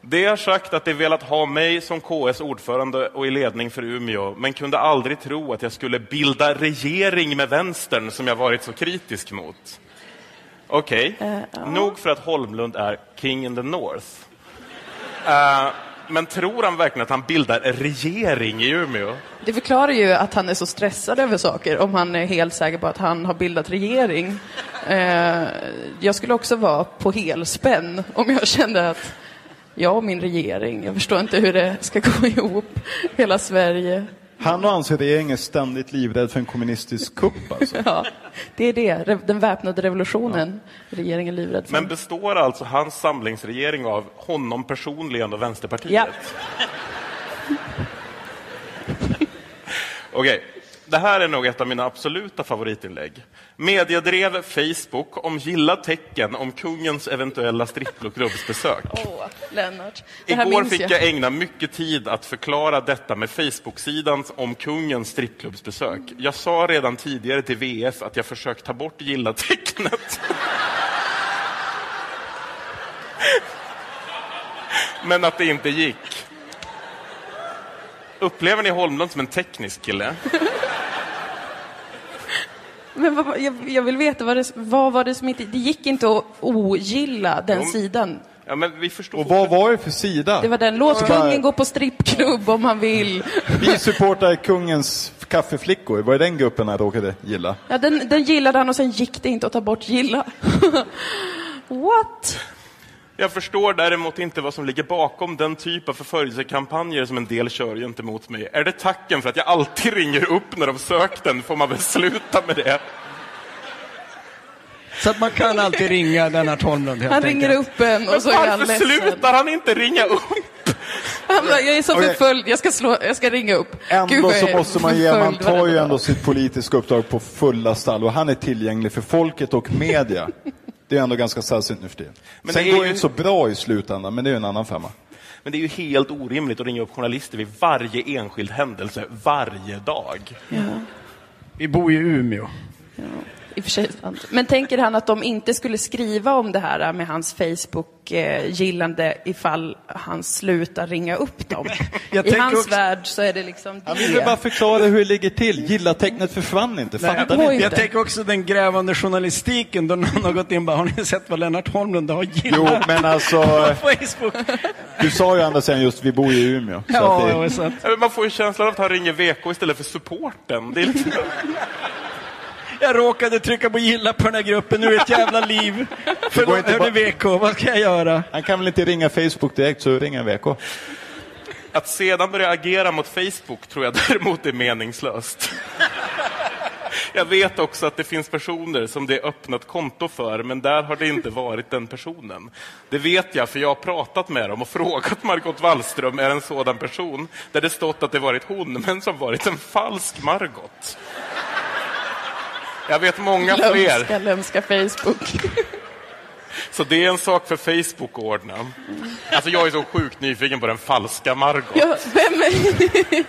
Det har sagt att de velat ha mig som KS ordförande och i ledning för Umeå, men kunde aldrig tro att jag skulle bilda regering med vänstern som jag varit så kritisk mot. Okej, nog för att Holmlund är king in the north. Eh, men tror han verkligen att han bildar regering i Umeå? Det förklarar ju att han är så stressad över saker, om han är helt säker på att han har bildat regering. Eh, jag skulle också vara på helspänn om jag kände att jag och min regering, jag förstår inte hur det ska gå ihop, hela Sverige. Han och hans regering är ständigt livrädd för en kommunistisk kupp alltså. Ja, det är det, den väpnade revolutionen. Regeringen är livrädd för. Men består alltså hans samlingsregering av honom personligen och Vänsterpartiet? Ja. Okej, det här är nog ett av mina absoluta favoritinlägg. Mediedrev Facebook om gilla tecken om kungens eventuella strippklubbsbesök. Åh, Lennart. Det här Igår fick jag ägna mycket tid att förklara detta med Facebook-sidan om kungens strippklubbsbesök. Jag sa redan tidigare till VF att jag försökt ta bort gilla-tecknet. Men att det inte gick. Upplever ni Holmlund som en teknisk kille? Men vad, jag, jag vill veta, vad, det, vad var det som inte... Det gick inte att ogilla den Jo. sidan. Ja, men vi förstår Och vad var det för sida? Det var den. Låt kungen gå på strippklubb om han vill. Vi supportar kungens kaffeflickor. Var det den gruppen han råkade gilla? Ja, den, den gillade han och sen gick det inte att ta bort gilla. What? Jag förstår däremot inte vad som ligger bakom den typ av förföljelsekampanjer som en del kör gentemot mig. Är det tacken för att jag alltid ringer upp när de sökt den får man väl sluta med det. Så att man kan alltid ringa Lennart Holmlund helt Han ringer enkelt. upp en och Men så är han varför ledsen. slutar han inte ringa upp? Han bara, jag är så förföljd, jag ska, slå, jag ska ringa upp. Ändå så måste man ge, man tar ju ändå sitt politiska uppdrag på fulla stall och han är tillgänglig för folket och media. Det är ändå ganska sällsynt nu för tiden. Men Sen det går det ju- inte så bra i slutändan, men det är ju en annan femma. Men det är ju helt orimligt att ringa upp journalister vid varje enskild händelse, varje dag. Vi bor ju i Umeå. I och för sig sant. Men tänker han att de inte skulle skriva om det här med hans Facebook-gillande ifall han slutar ringa upp dem? Jag I hans också- värld så är det liksom Han vill väl bara det. förklara hur det ligger till. Gilla-tecknet försvann inte, fattar Oj. ni? Jag tänker också den grävande journalistiken då någon har gått in och bara, har ni sett vad Lennart Holmlund har Jo, gillat men alltså, på Facebook? du sa ju andra sidan just vi bor ju i Umeå. Så Ja, att det det. Ja, Man får ju känslan av att han ringer VK istället för supporten. Det är liksom... Jag råkade trycka på gilla på den här gruppen, nu är det ett jävla liv. Förlåt, bara- VK, vad ska jag göra? han kan väl inte ringa Facebook direkt, så ringer en VK. Att sedan börja agera mot Facebook tror jag däremot är meningslöst. Jag vet också att det finns personer som det är öppnat konto för, men där har det inte varit den personen. Det vet jag, för jag har pratat med dem och frågat Margot Wallström är en sådan person, där det stått att det varit hon, men som varit en falsk Margot. Jag vet många fler. Lömska, lömska Facebook. Så det är en sak för Facebook att ordna. Alltså jag är så sjukt nyfiken på den falska Margot. Ja, vem är...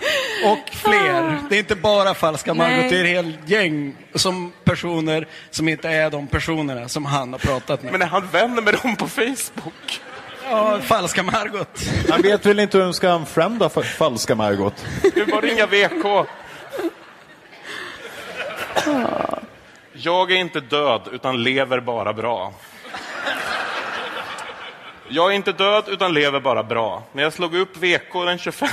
Och fler. Det är inte bara falska Margot, Nej. det är ett helt gäng som personer som inte är de personerna som han har pratat med. Men är han vän med dem på Facebook? Ja, falska Margot. Han vet väl inte hur de ska unfrienda fa- falska Margot? Du bara ringa VK. Jag är inte död, utan lever bara bra. Jag är inte död, utan lever bara bra. När jag slog upp VK den 25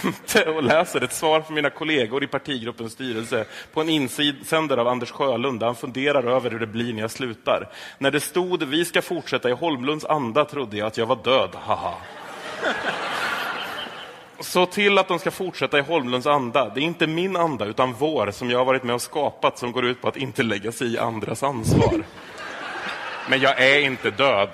och läser ett svar från mina kollegor i partigruppens styrelse på en insändare av Anders Sjölund där han funderar över hur det blir när jag slutar. När det stod vi ska fortsätta i Holmlunds anda trodde jag att jag var död, haha. Så till att de ska fortsätta i Holmlunds anda. Det är inte min anda, utan vår, som jag har varit med och skapat, som går ut på att inte lägga sig i andras ansvar. Men jag är inte död.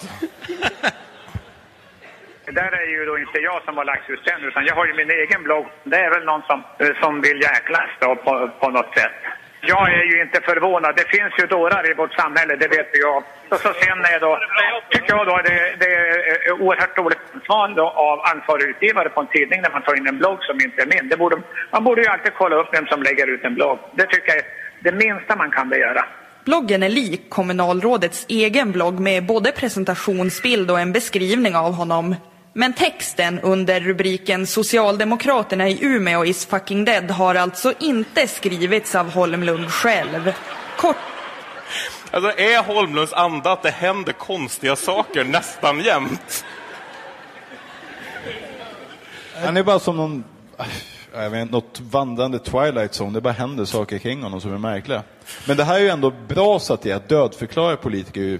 Det där är ju då inte jag som har lagt ut den, utan jag har ju min egen blogg. Det är väl någon som, eh, som vill jäklas då på, på något sätt. Jag är ju inte förvånad. Det finns ju dårar i vårt samhälle, det vet jag. Och så sen är då, tycker jag då det, det är oerhört dåligt ansvar av ansvarig utgivare på en tidning när man tar in en blogg som inte är min. Det borde, man borde ju alltid kolla upp vem som lägger ut en blogg. Det tycker jag är det minsta man kan begära. Bloggen är lik kommunalrådets egen blogg med både presentationsbild och en beskrivning av honom. Men texten under rubriken Socialdemokraterna i Umeå is fucking dead har alltså inte skrivits av Holmlund själv. Kort Alltså är Holmlunds anda att det händer konstiga saker nästan jämt? Han är bara som någon, jag vet inte, något vandrande Twilight Zone. Det bara händer saker kring honom som är märkliga. Men det här är ju ändå bra så att det är att dödförklara politiker är ju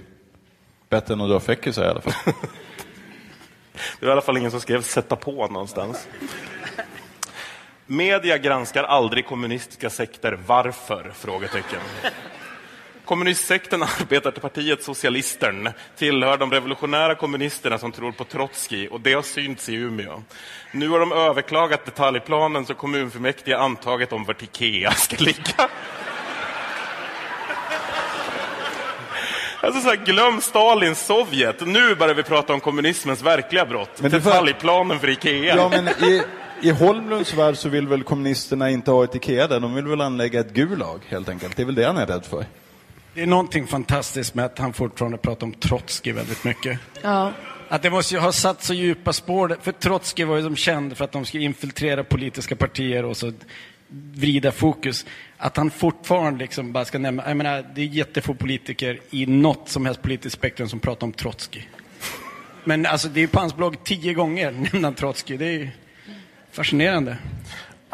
bättre än att dra fräckisar i alla fall. Det var i alla fall ingen som skrev sätta på någonstans. Media granskar aldrig kommunistiska sekter. Varför? Frågetecken. Kommunistsekten Arbetarpartiet Socialistern tillhör de revolutionära kommunisterna som tror på Trotskij och det har synts i Umeå. Nu har de överklagat detaljplanen så kommunfullmäktige antagit om vart Ikea ska ligga. Alltså så här, glöm Stalins Sovjet. Nu börjar vi prata om kommunismens verkliga brott. Men Detaljplanen för Ikea. Ja, men i, i Holmlunds värld så vill väl kommunisterna inte ha ett Ikea där. De vill väl anlägga ett Gulag helt enkelt. Det är väl det han är rädd för. Det är någonting fantastiskt med att han fortfarande pratar om Trotskij väldigt mycket. Ja. Att det måste ju ha satt så djupa spår. För Trotskij var ju som känd för att de skulle infiltrera politiska partier och så vrida fokus. Att han fortfarande liksom bara ska nämna, jag menar, det är jättefå politiker i något som helst politiskt spektrum som pratar om Trotskij. Men alltså det är på hans blogg tio gånger nämner han Trotskij. Det är fascinerande.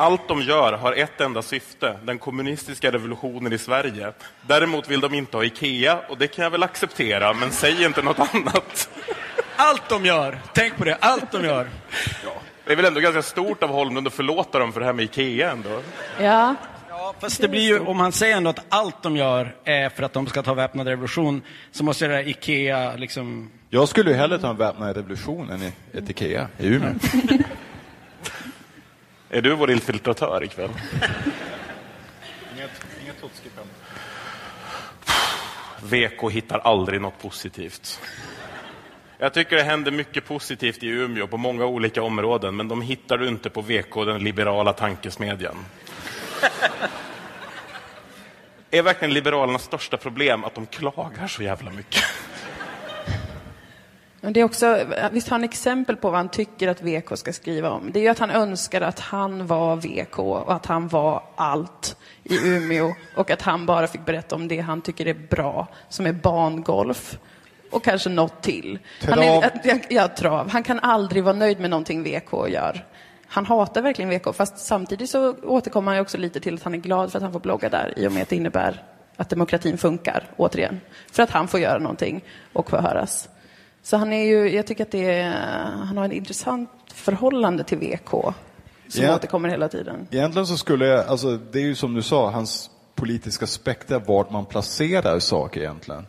Allt de gör har ett enda syfte, den kommunistiska revolutionen i Sverige. Däremot vill de inte ha Ikea och det kan jag väl acceptera, men säg inte något annat. Allt de gör, tänk på det, allt de gör. Det är väl ändå ganska stort av Holmlund att förlåta dem för det här med Ikea ändå. Ja. Fast det blir ju, om han säger ändå att allt de gör är för att de ska ta väpnad revolution, så måste det där Ikea liksom... Jag skulle ju hellre ta en väpnad revolution än i ett Ikea i Umeå. Är du vår infiltratör ikväll? VK hittar aldrig något positivt. Jag tycker det händer mycket positivt i Umeå på många olika områden, men de hittar du inte på VK, den liberala tankesmedjan. Är verkligen Liberalernas största problem att de klagar så jävla mycket? Men det är också, visst har han exempel på vad han tycker att VK ska skriva om? Det är ju att han önskar att han var VK och att han var allt i Umeå och att han bara fick berätta om det han tycker är bra, som är bangolf och kanske något till. Han är, Trav. ja, trav. Han kan aldrig vara nöjd med någonting VK gör. Han hatar verkligen VK, fast samtidigt så återkommer han också lite till att han är glad för att han får blogga där i och med att det innebär att demokratin funkar, återigen. För att han får göra någonting och få höras. Så han är ju, jag tycker att det är, han har ett intressant förhållande till VK som Ja. återkommer hela tiden. Egentligen så skulle jag, alltså det är ju som du sa, hans politiska spektra, vart man placerar saker egentligen.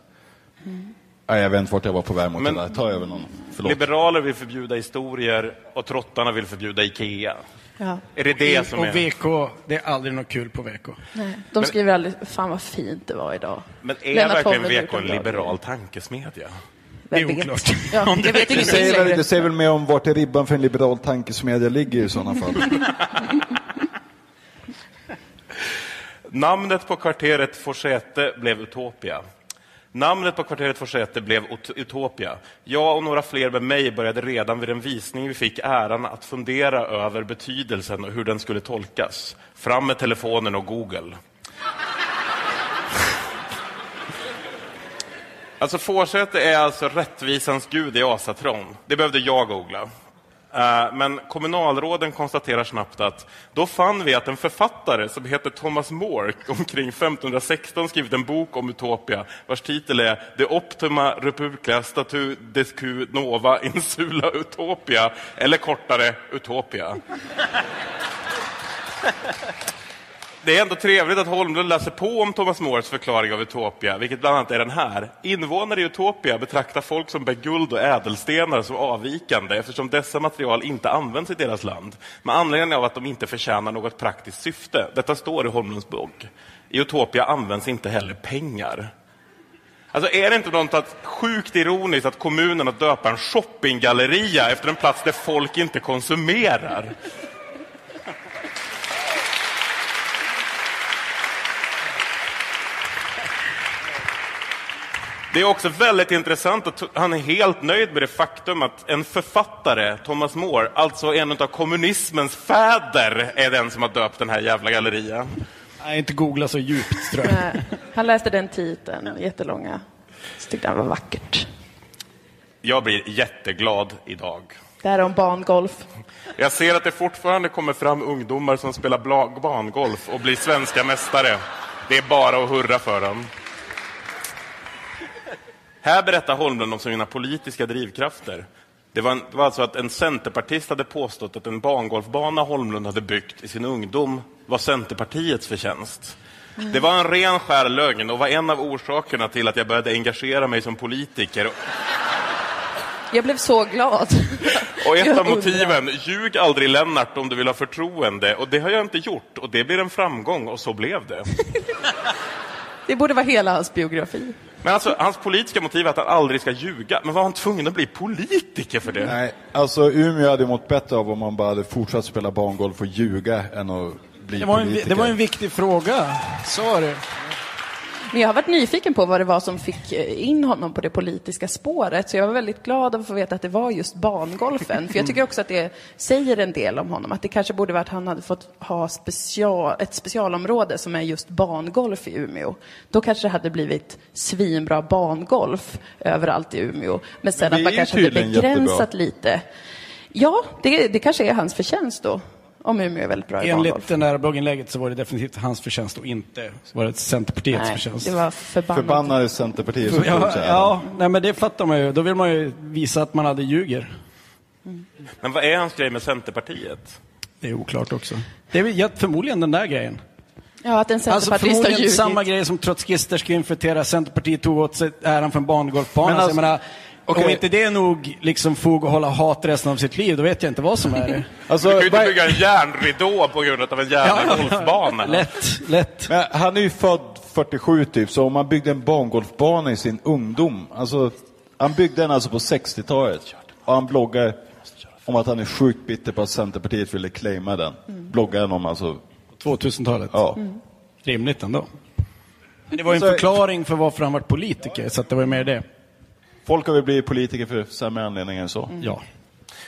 Nej, jag vet inte vart jag var på väg mot Men- det där. Ta över någon. Förlåt. Liberaler vill förbjuda historier och trottarna vill förbjuda Ikea. Ja. Är det det som och är... VK, det är aldrig något kul på VK. Nej. De skriver aldrig, fan vad fint det var idag. Men är Lennart verkligen VK en liberal tankesmedja? Det är oklart. Ja, Om det jag vet Det säger, väl, det säger väl mer om vart är ribban för en liberal tankesmedja ligger i sådana fall. Namnet på kvarteret Forsete blev Utopia. Namnet på kvarteret Forsete blev Ut- Utopia. Jag och några fler med mig började redan vid en visning vi fick äran att fundera över betydelsen och hur den skulle tolkas. Fram med telefonen och Google. Alltså Forsete är alltså rättvisans gud i asatron. Det behövde jag googla. Eh, men kommunalråden konstaterar snabbt att då fann vi att en författare som heter Thomas Mork omkring 1516 skrivit en bok om Utopia vars titel är De Optima Republica Statu Descu Nova Insula Utopia eller kortare Utopia. Det är ändå trevligt att Holmlund läser på om Thomas Mores förklaring av Utopia, vilket bland annat är den här. Invånare i Utopia betraktar folk som bär guld och ädelstenar som avvikande eftersom dessa material inte används i deras land med anledning av att de inte förtjänar något praktiskt syfte. Detta står i Holmlunds blogg. I Utopia används inte heller pengar. Alltså är det inte något att, sjukt ironiskt att kommunen att döpa en shoppinggalleria efter en plats där folk inte konsumerar? Det är också väldigt intressant att han är helt nöjd med det faktum att en författare, Thomas More, alltså en av kommunismens fäder, är den som har döpt den här jävla gallerian. Nej, inte googla så djupt tror jag. Nej, Han läste den titeln, jättelånga. Så tyckte han var vackert. Jag blir jätteglad idag. Det här är om bangolf. Jag ser att det fortfarande kommer fram ungdomar som spelar bangolf och blir svenska mästare. Det är bara att hurra för dem. Här berättar Holmlund om sina politiska drivkrafter. Det var, en, det var alltså att en centerpartist hade påstått att en bangolfbana Holmlund hade byggt i sin ungdom var Centerpartiets förtjänst. Det var en ren skär lögn och var en av orsakerna till att jag började engagera mig som politiker. Jag blev så glad. Och ett av motiven, ljug aldrig Lennart om du vill ha förtroende. Och det har jag inte gjort och det blir en framgång och så blev det. Det borde vara hela hans biografi. Men alltså, hans politiska motiv är att han aldrig ska ljuga. Men var han tvungen att bli politiker för det? Nej, alltså Umeå hade mått bättre av om man bara hade fortsatt spela bangolf och ljuga än att bli Det var, en, politiker. det var en viktig fråga. Så var det. Men jag har varit nyfiken på vad det var som fick eh, in honom på det politiska spåret. Så jag var väldigt glad att få veta att det var just bangolfen. För jag tycker också att det säger en del om honom. Att det kanske borde vara att han hade fått ha special, ett specialområde som är just bangolf i Umeå. Då kanske det hade blivit svinbra bangolf överallt i Umeå. Men sen Men att man kanske hade begränsat jättebra. lite. Ja, det, det kanske är hans förtjänst då. Om Umeå är väldigt bra i. Enligt det där blogginlägget så var det definitivt hans förtjänst och inte var det Centerpartiets Nej, förtjänst. det var förbannat. Förbannade Centerpartiet som Ja, ja nej, men det fattar man ju. Då vill man ju visa att man hade ljuger. Men vad är hans grej med Centerpartiet? Det är oklart också. Det är ja, förmodligen den där grejen. Ja, att en Alltså centerpartist har förmodligen ljugit. samma grej som trotskister ska infiltrera. Centerpartiet tog åt sig äran för en. Men alltså- menar, okej. Om inte det är nog liksom fog att hålla hat resten av sitt liv, då vet jag inte vad som är det. Alltså, Du kan ju inte bygga en järnridå på grund av en jävla golfbana. Lätt, lätt. Men han är ju född 47 typ, så om man byggde en bangolfbana i sin ungdom. Alltså, han byggde den alltså på 60-talet. Och han bloggar om att han är sjukt bitter på att Centerpartiet ville claima den. Bloggar han om alltså. 2000-talet. Ja. Rimligt ändå. Men det var ju en Så- förklaring för varför han var politiker, så att det var ju mer det. Folk har väl blivit politiker för sämre anledningar än så. Ja.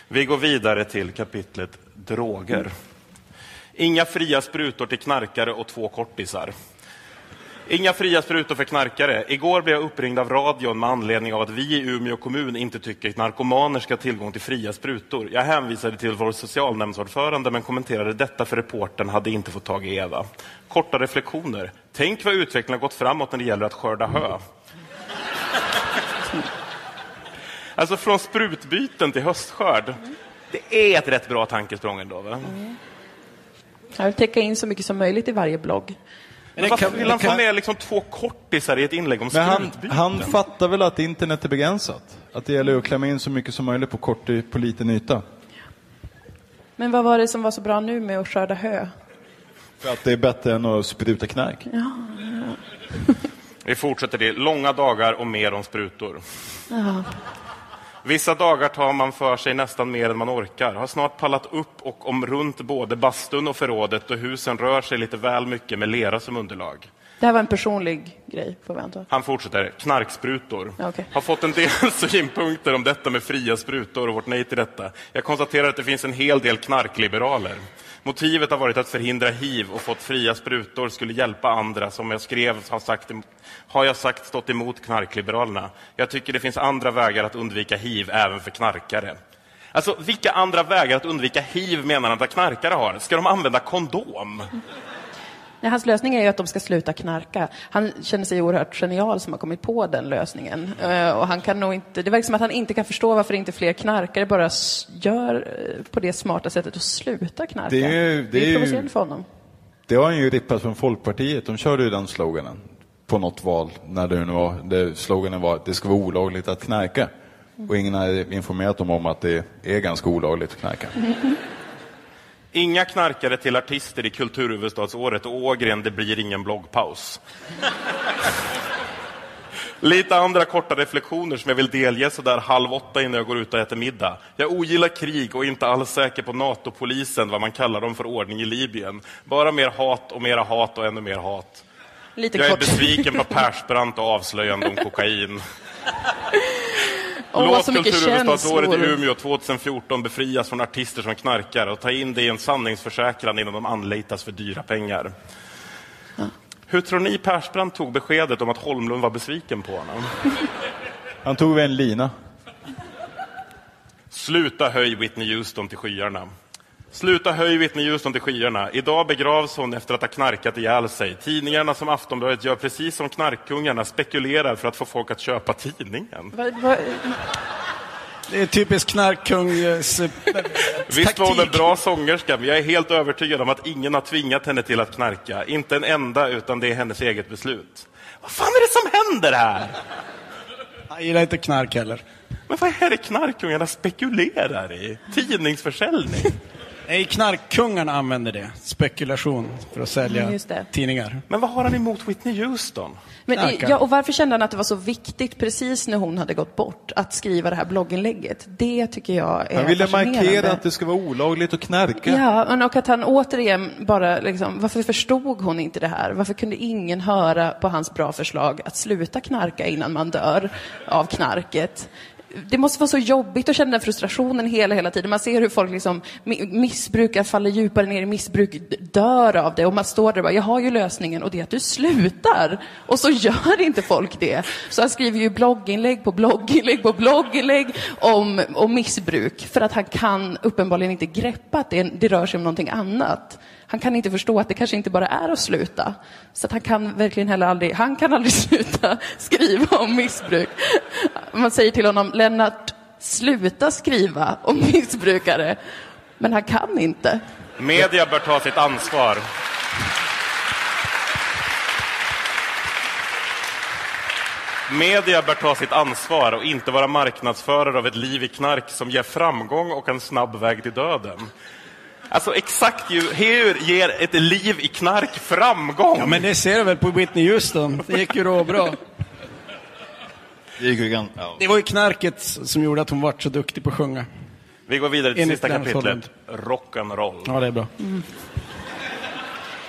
Vi går vidare till kapitlet droger. Inga fria sprutor till knarkare och två kortisar. Inga fria sprutor för knarkare. Igår blev jag uppringd av radion med anledning av att vi i Umeå kommun inte tycker att narkomaner ska ha tillgång till fria sprutor. Jag hänvisade till vår socialnämndsordförande men kommenterade detta för reportern hade inte fått tag i Eva. Korta reflektioner. Tänk vad utvecklingen har gått framåt när det gäller att skörda hö. Alltså från sprutbyten till höstskörd. Det är ett rätt bra tankesprång ändå. Va? Jag vill täcka in så mycket som möjligt i varje blogg. Men varför vill han få med liksom två kortisar i ett inlägg om Men han, sprutbyten? han fattar väl att internet är begränsat? Att det gäller att klämma in så mycket som möjligt på kort, på liten yta. Men vad var det som var så bra nu med att skörda hö? För att det är bättre än att spruta knark. Ja. Vi fortsätter det. Långa dagar och mer om sprutor. Ja. Vissa dagar tar man för sig nästan mer än man orkar. Har snart pallat upp och om runt både bastun och förrådet och husen rör sig lite väl mycket med lera som underlag. Det här var en personlig grej, får vi anta. Han fortsätter. Knarksprutor. Okej. Har fått en del synpunkter om detta med fria sprutor och vårt nej till detta. Jag konstaterar att det finns en hel del knarkliberaler. Motivet har varit att förhindra hiv och fått fria sprutor skulle hjälpa andra som jag skrev har, sagt, har jag sagt stått emot knarkliberalerna. Jag tycker det finns andra vägar att undvika hiv även för knarkare. Alltså, vilka andra vägar att undvika hiv menar han att knarkare har? Ska de använda kondom? Nej, hans lösning är ju att de ska sluta knarka. Han känner sig oerhört genial som har kommit på den lösningen. Eh, Och han kan nog inte, det verkar som att han inte kan förstå varför inte fler knarkare bara gör eh, på det smarta sättet att sluta knarka. Det är ju- det är ju- provocerande för honom. Det har han ju rippat från Folkpartiet. De körde ju den sloganen på något val. När det nu var, det sloganen var att det ska vara olagligt att knarka. Och ingen har informerat dem om att det är ganska olagligt att knarka. Inga knarkare till artister i kulturhuvudstadsåret och Ågren, det blir ingen bloggpaus. Lite andra korta reflektioner som jag vill delge så där halv åtta innan jag går ut och äter middag. Jag ogillar krig och är inte alls säker på NATO-polisen, vad man kallar dem för ordning i Libyen. Bara mer hat och mera hat och ännu mer hat. Lite jag är kort. besviken på Persbrandt och avslöjande om kokain. Åh, Låt kulturhuvudstadsåret i. Umeå 2014 befrias från artister som knarkar och ta in det i en sanningsförsäkran innan de anlitas för dyra pengar. Hur tror ni Persbrandt tog beskedet om att Holmlund var besviken på honom? Han tog en lina. Sluta höj Whitney Houston till skyarna. Sluta höj Whitney Houston till skyarna. Idag begravs hon efter att ha knarkat ihjäl sig. Tidningarna som Aftonbladet gör precis som knarkkungarna spekulerar för att få folk att köpa tidningen. Vad- vad- Det är typiskt knarkkungs... eh, Visst var hon en bra sångerska, men jag är helt övertygad om att ingen har tvingat henne till att knarka. Inte en enda, utan det är hennes eget beslut. Vad fan är det som händer här? Jag gillar inte knark heller. Men vad är det knarkungarna spekulerar i? Tidningsförsäljning? Nej, knarkkungarna använder det. Spekulation för att sälja det. tidningar. Men vad har han emot Whitney Houston? Men, Knarkar. ja, och varför kände han att det var så viktigt precis när hon hade gått bort att skriva det här blogginlägget? Det tycker jag är Han ville markera att det ska vara olagligt att knarka. Ja, men och att han återigen bara liksom, varför förstod hon inte det här? Varför kunde ingen höra på hans bra förslag att sluta knarka innan man dör av knarket? Det måste vara så jobbigt att känna den frustrationen hela, hela tiden. Man ser hur folk liksom missbrukar, faller djupare ner i missbruk, dör av det. Och man står där och bara, jag har ju lösningen och det är att du slutar. Och så gör inte folk det. Så han skriver ju blogginlägg på blogginlägg på blogginlägg om, om missbruk. För att han kan uppenbarligen inte greppa att det, det rör sig om någonting annat. Han kan inte förstå att det kanske inte bara är att sluta. Så att han kan verkligen heller aldrig, han kan aldrig sluta skriva om missbruk. Man säger till honom, Lennart, sluta skriva om missbrukare. Men han kan inte. Media bör ta sitt ansvar. Media bör ta sitt ansvar och inte vara marknadsförare av ett liv i knark som ger framgång och en snabb väg till döden. Alltså exakt ju, hur ger ett liv i knark framgång? Ja, men det ser du väl på Whitney Houston. Det gick ju då bra. Det gick ju gan- ja. Det var ju knarket som gjorde att hon var så duktig på att sjunga. Vi går vidare till Enligt sista Lennart kapitlet. Rock'n'roll. Ja, det är bra.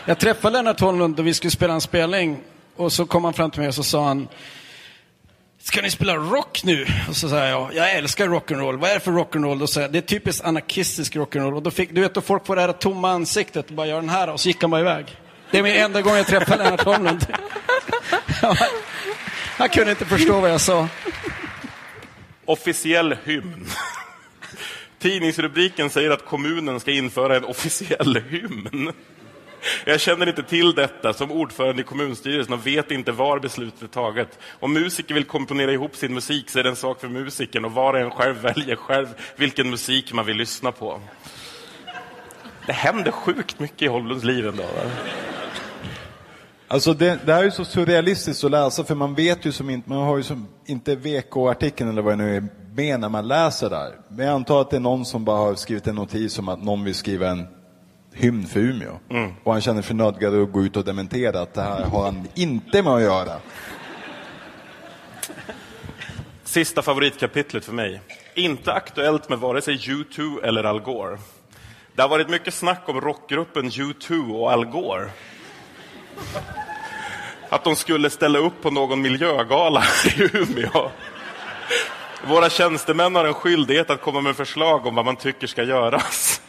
Jag träffade Lennart Holmlund och vi skulle spela en spelning. Och så kom han fram till mig och så sa han Ska ni spela rock nu? Och så sa jag, jag älskar rock'n'roll. Vad är det för rock'n'roll? Då sa jag, det är typiskt anarkistisk rock'n'roll. Och då fick, du vet, då folk får det här tomma ansiktet och bara gör den här och så gick han bara iväg. Det är min enda gång jag träffar Lennart Holmlund. han kunde inte förstå vad jag sa. Officiell hymn. Tidningsrubriken säger att kommunen ska införa en officiell hymn. Jag känner inte till detta som ordförande i kommunstyrelsen och vet inte var beslutet är taget. Om musiker vill komponera ihop sin musik så är det en sak för musiken och var och en själv väljer själv vilken musik man vill lyssna på. Det händer sjukt mycket i Holmlunds liv ändå. Va? Alltså det, det här är så surrealistiskt att läsa för man vet ju som inte, man har ju som inte VK-artikeln eller vad det nu är med när man läser där. Men jag antar att det är någon som bara har skrivit en notis om att någon vill skriva en hymn för Umeå. Mm. Och han känner sig nödgad att gå ut och dementera att det här har han inte med att göra. Sista favoritkapitlet för mig. Inte aktuellt med vare sig U2 eller Al Gore. Det har varit mycket snack om rockgruppen U2 och Al Gore. Att de skulle ställa upp på någon miljögala i Umeå. Våra tjänstemän har en skyldighet att komma med förslag om vad man tycker ska göras.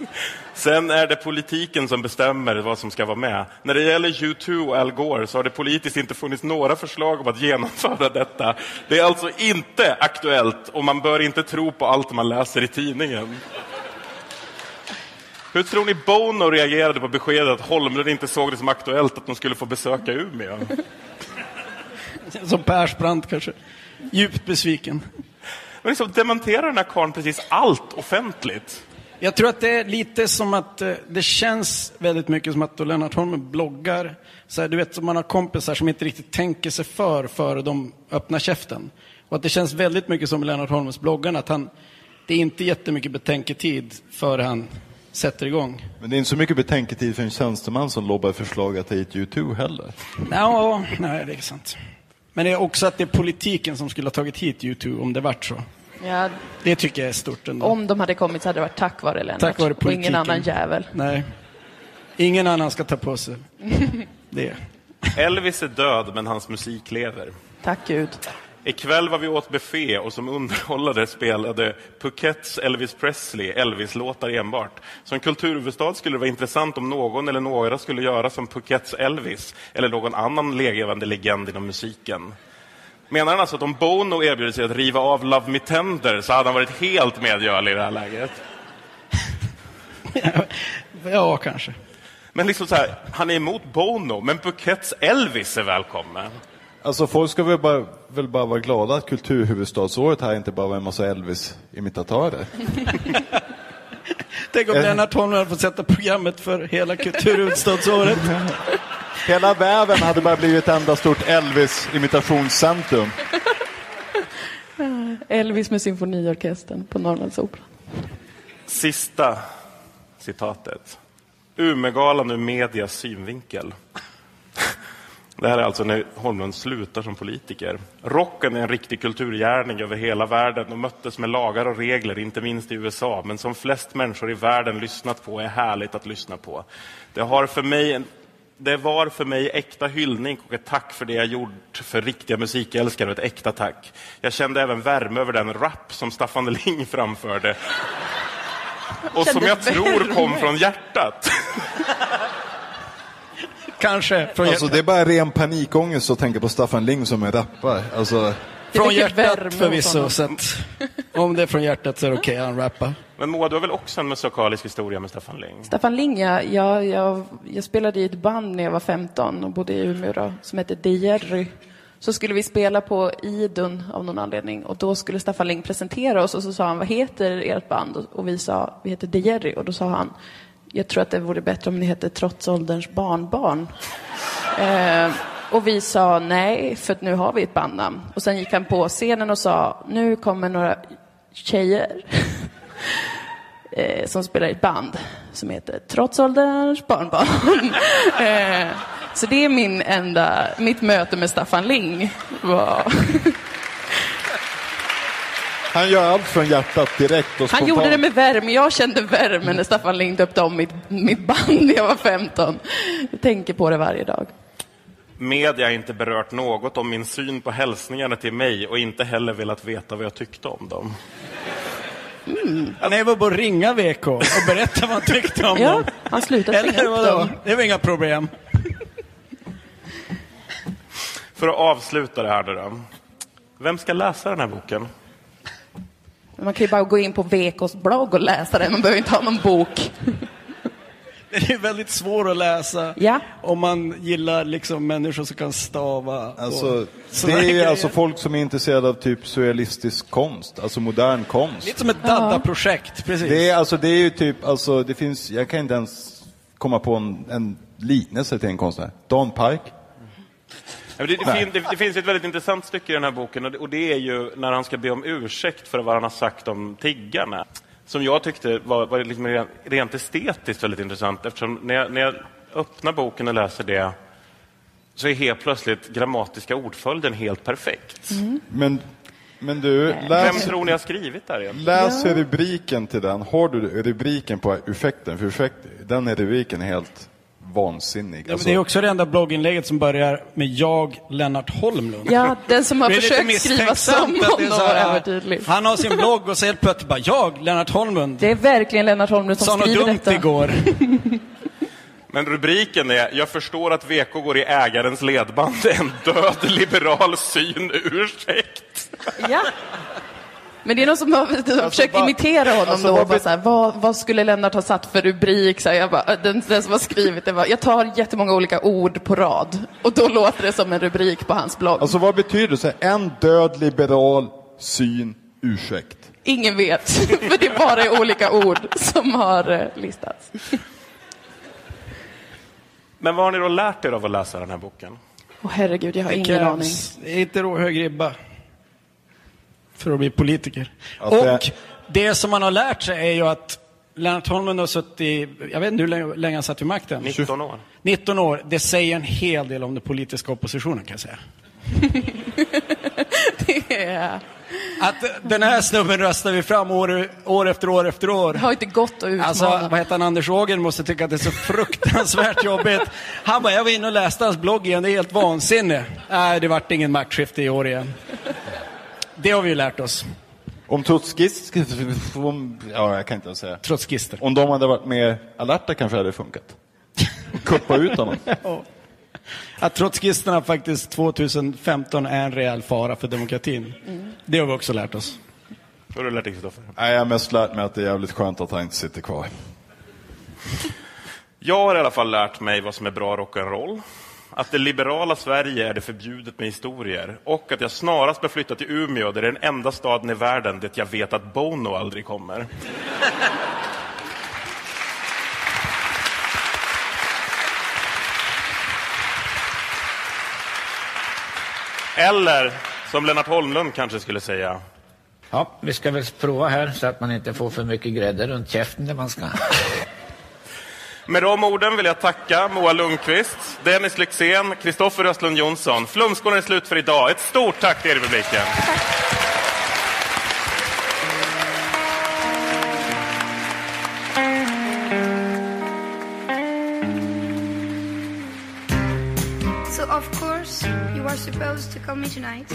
Sen är det politiken som bestämmer vad som ska vara med. När det gäller U2 och Al Gore så har det politiskt inte funnits några förslag om att genomföra detta. Det är alltså inte aktuellt och man bör inte tro på allt man läser i tidningen. Hur tror ni Bono reagerade på beskedet att Holmlund inte såg det som aktuellt att de skulle få besöka Umeå? Som Persbrandt kanske. Djupt besviken. Men liksom dementerar den här karln precis allt offentligt? Jag tror att det är lite som att eh, det känns väldigt mycket som att då Lennart Holmen bloggar. Så här, du vet, som man har kompisar som inte riktigt tänker sig för före de öppnar käften. Och att det känns väldigt mycket som Lennart Holmens bloggarna, att han, det är inte jättemycket betänketid före han sätter igång. Men det är inte så mycket betänketid för en tjänsteman som lobbar förslag att ta hit U2 heller. Ja, nej, det är sant. Men det är också att det är politiken som skulle ha tagit hit U2 om det vart så. Ja, Det tycker jag är stort ändå. om de hade kommit så hade det varit tack vare Lennart. Tack vare och ingen politiken. annan jävel. Nej. Ingen annan ska ta på sig det. Elvis är död, men hans musik lever. Tack Gud. Ikväll var vi åt buffé och som underhållare spelade Phukets Elvis Presley Elvis-låtar enbart. Som kulturhuvudstad skulle det vara intressant om någon eller några skulle göra som Phukets Elvis eller någon annan levande legend inom musiken. Menar han alltså att om Bono erbjuder sig att riva av Love Me Tender så hade han varit helt medgörlig i det här läget? Ja, kanske. Men liksom så här, han är emot Bono, men Phukets Elvis är välkommen. Alltså folk ska väl bara, väl bara vara glada att kulturhuvudstadsåret här inte bara var en massa Elvis-imitatörer. Tänk om Eh. Lennart Holm hade fått sätta programmet för hela kulturhuvudstadsåret. Hela väven hade bara blivit ett enda stort Elvis-imitationscentrum. Elvis med symfoniorkestern på Norrlandsoperan. Sista citatet. Umegalan ur medias synvinkel. Det här är alltså när Holmlund slutar som politiker. Rocken är en riktig kulturgärning över hela världen och möttes med lagar och regler, inte minst i USA, men som flest människor i världen lyssnat på är härligt att lyssna på. Det, har för mig en, det var för mig äkta hyllning och ett tack för det jag gjort för riktiga musikälskare ett äkta tack. Jag kände även värme över den rap som Staffan Ling framförde och som jag tror kom från hjärtat. Kanske. Från Alltså det är bara ren panikångest att tänka på Staffan Ling som en rappare. Alltså, Från hjärtat förvisso, så att om det är från hjärtat så är det okej, han rappar. Men Moa, du har väl också en musikalisk historia med Staffan Ling? Staffan Ling, ja, jag, jag, jag spelade i ett band när jag var 15 och bodde i Umeå då, som hette De Jerry. Så skulle vi spela på Idun av någon anledning och då skulle Staffan Ling presentera oss och så sa han, vad heter ert band? Och- Och vi sa, vi heter De Jerry och då sa han, jag tror att det vore bättre om ni hette Trots ålderns barnbarn. Eh, och vi sa nej, för att nu har vi ett bandnamn. Och sen gick han på scenen och sa, nu kommer några tjejer eh, som spelar i ett band som heter Trots ålderns barnbarn. eh, så det är min enda, mitt möte med Staffan Ling. Var... han gör allt från hjärtat direkt och Han gjorde det med värme. Jag kände värme när Staffan Ling döpte om mitt, mitt band när jag var 15. Jag tänker på det varje dag. Media har inte berört något om min syn på hälsningarna till mig och inte heller velat veta vad jag tyckte om dem. Han är väl bara att ringa VK och berätta vad han tyckte om Ja, dem. han slutade Eller vadå? dem. Det är väl inga problem. För att avsluta det här nu då. Vem ska läsa den här boken? Men Man kan ju bara gå in på VKs blogg och läsa den. Man behöver inte ha någon bok. Den är väldigt svår att läsa Ja. om man gillar liksom människor som kan stava. Alltså, det är grejer. alltså folk som är intresserade av typ surrealistisk konst, alltså modern konst. Lite som ett Dada-projekt, precis. Det är, alltså, det är ju typ, alltså, det finns, jag kan inte ens komma på en, en liknelse till en konstnär. Dan Park. Det, det, fin, det, det finns ett väldigt intressant stycke i den här boken och det, och det är ju när han ska be om ursäkt för vad han har sagt om tiggarna. Som jag tyckte var, var liksom rent, rent estetiskt väldigt intressant eftersom när jag, när jag öppnar boken och läser det så är helt plötsligt grammatiska ordföljden helt perfekt. Men, Men du, Vem läs, tror ni har skrivit där egentligen? läs rubriken till den. Har du rubriken på ursäkten? För ursäkt, den rubriken är helt vansinnig. Ja, men Alltså, det är också det enda blogginlägget som börjar med jag, Lennart Holmlund. Ja, den som har Det försökt skriva det är honom var övertydlig. Han har sin blogg och så helt plötsligt bara jag, Lennart Holmlund. Det är verkligen Lennart Holmlund som Sa något skriver dumt detta. igår. Men rubriken är “Jag förstår att VK går i ägarens ledband. En död liberal syn ursäkt”. Ja. Men det är någon som har har försökt bara- imitera honom alltså, då. vad Bara så här, vad, vad skulle Lennart ha satt för rubrik? Så här, jag bara, den, den som har skrivit det var, jag tar jättemånga olika ord på rad. Och då låter det som en rubrik på hans blogg. alltså vad betyder det? Så här, en död liberal syn ursäkt. Ingen vet, för det bara är olika ord som har eh, listats. Men vad har ni då lärt er av att läsa den här boken? Åh herregud, jag har Det ingen aning. krävs, det är inte då hög ribba för att bli politiker. Att det- Och det som man har lärt sig är ju att Lennart Holmlund har suttit, jag vet inte hur länge, länge han satt vid makten. 19 år. 19 år. Det säger en hel del om den politiska oppositionen kan jag säga. Det är- Att den här snubben röstar vi fram år, år efter år efter år. Det har inte gått att utmana. Alltså, vad heter han, Anders Ågren måste tycka att det är så fruktansvärt jobbigt. Han bara, jag var inne och läste hans blogg igen, det är helt vansinne. Nej, det vart ingen maktskifte i år igen. Det har vi ju lärt oss. Om trotskist, om, ja jag kan inte ens säga. Trotskister. Om de hade varit mer alerta kanske det hade funkat. Och kuppa ut honom. Att trotskisterna faktiskt 2015 är en rejäl fara för demokratin. Det har vi också lärt oss. Vad har du lärt dig Kristoffer? Jag har mest lärt mig att det är jävligt skönt att han inte sitter kvar. Jag har i alla fall lärt mig vad som är bra rock'n'roll. Att det liberala Sverige är det förbjudet med historier. Och att jag snarast bör flytta till Umeå, där det är den enda staden i världen dit jag vet att Bono aldrig kommer. Eller, som Lennart Holmlund kanske skulle säga, Ja, vi ska väl prova här så att man inte får för mycket grädde runt käften där man ska. Med de orden vill jag tacka Moa Lundqvist, Dennis Lyxzén, Kristoffer Östlund Jonsson. Flumskolan är slut för idag. Ett stort tack till er i publiken. So, of course, you are supposed to call me tonight.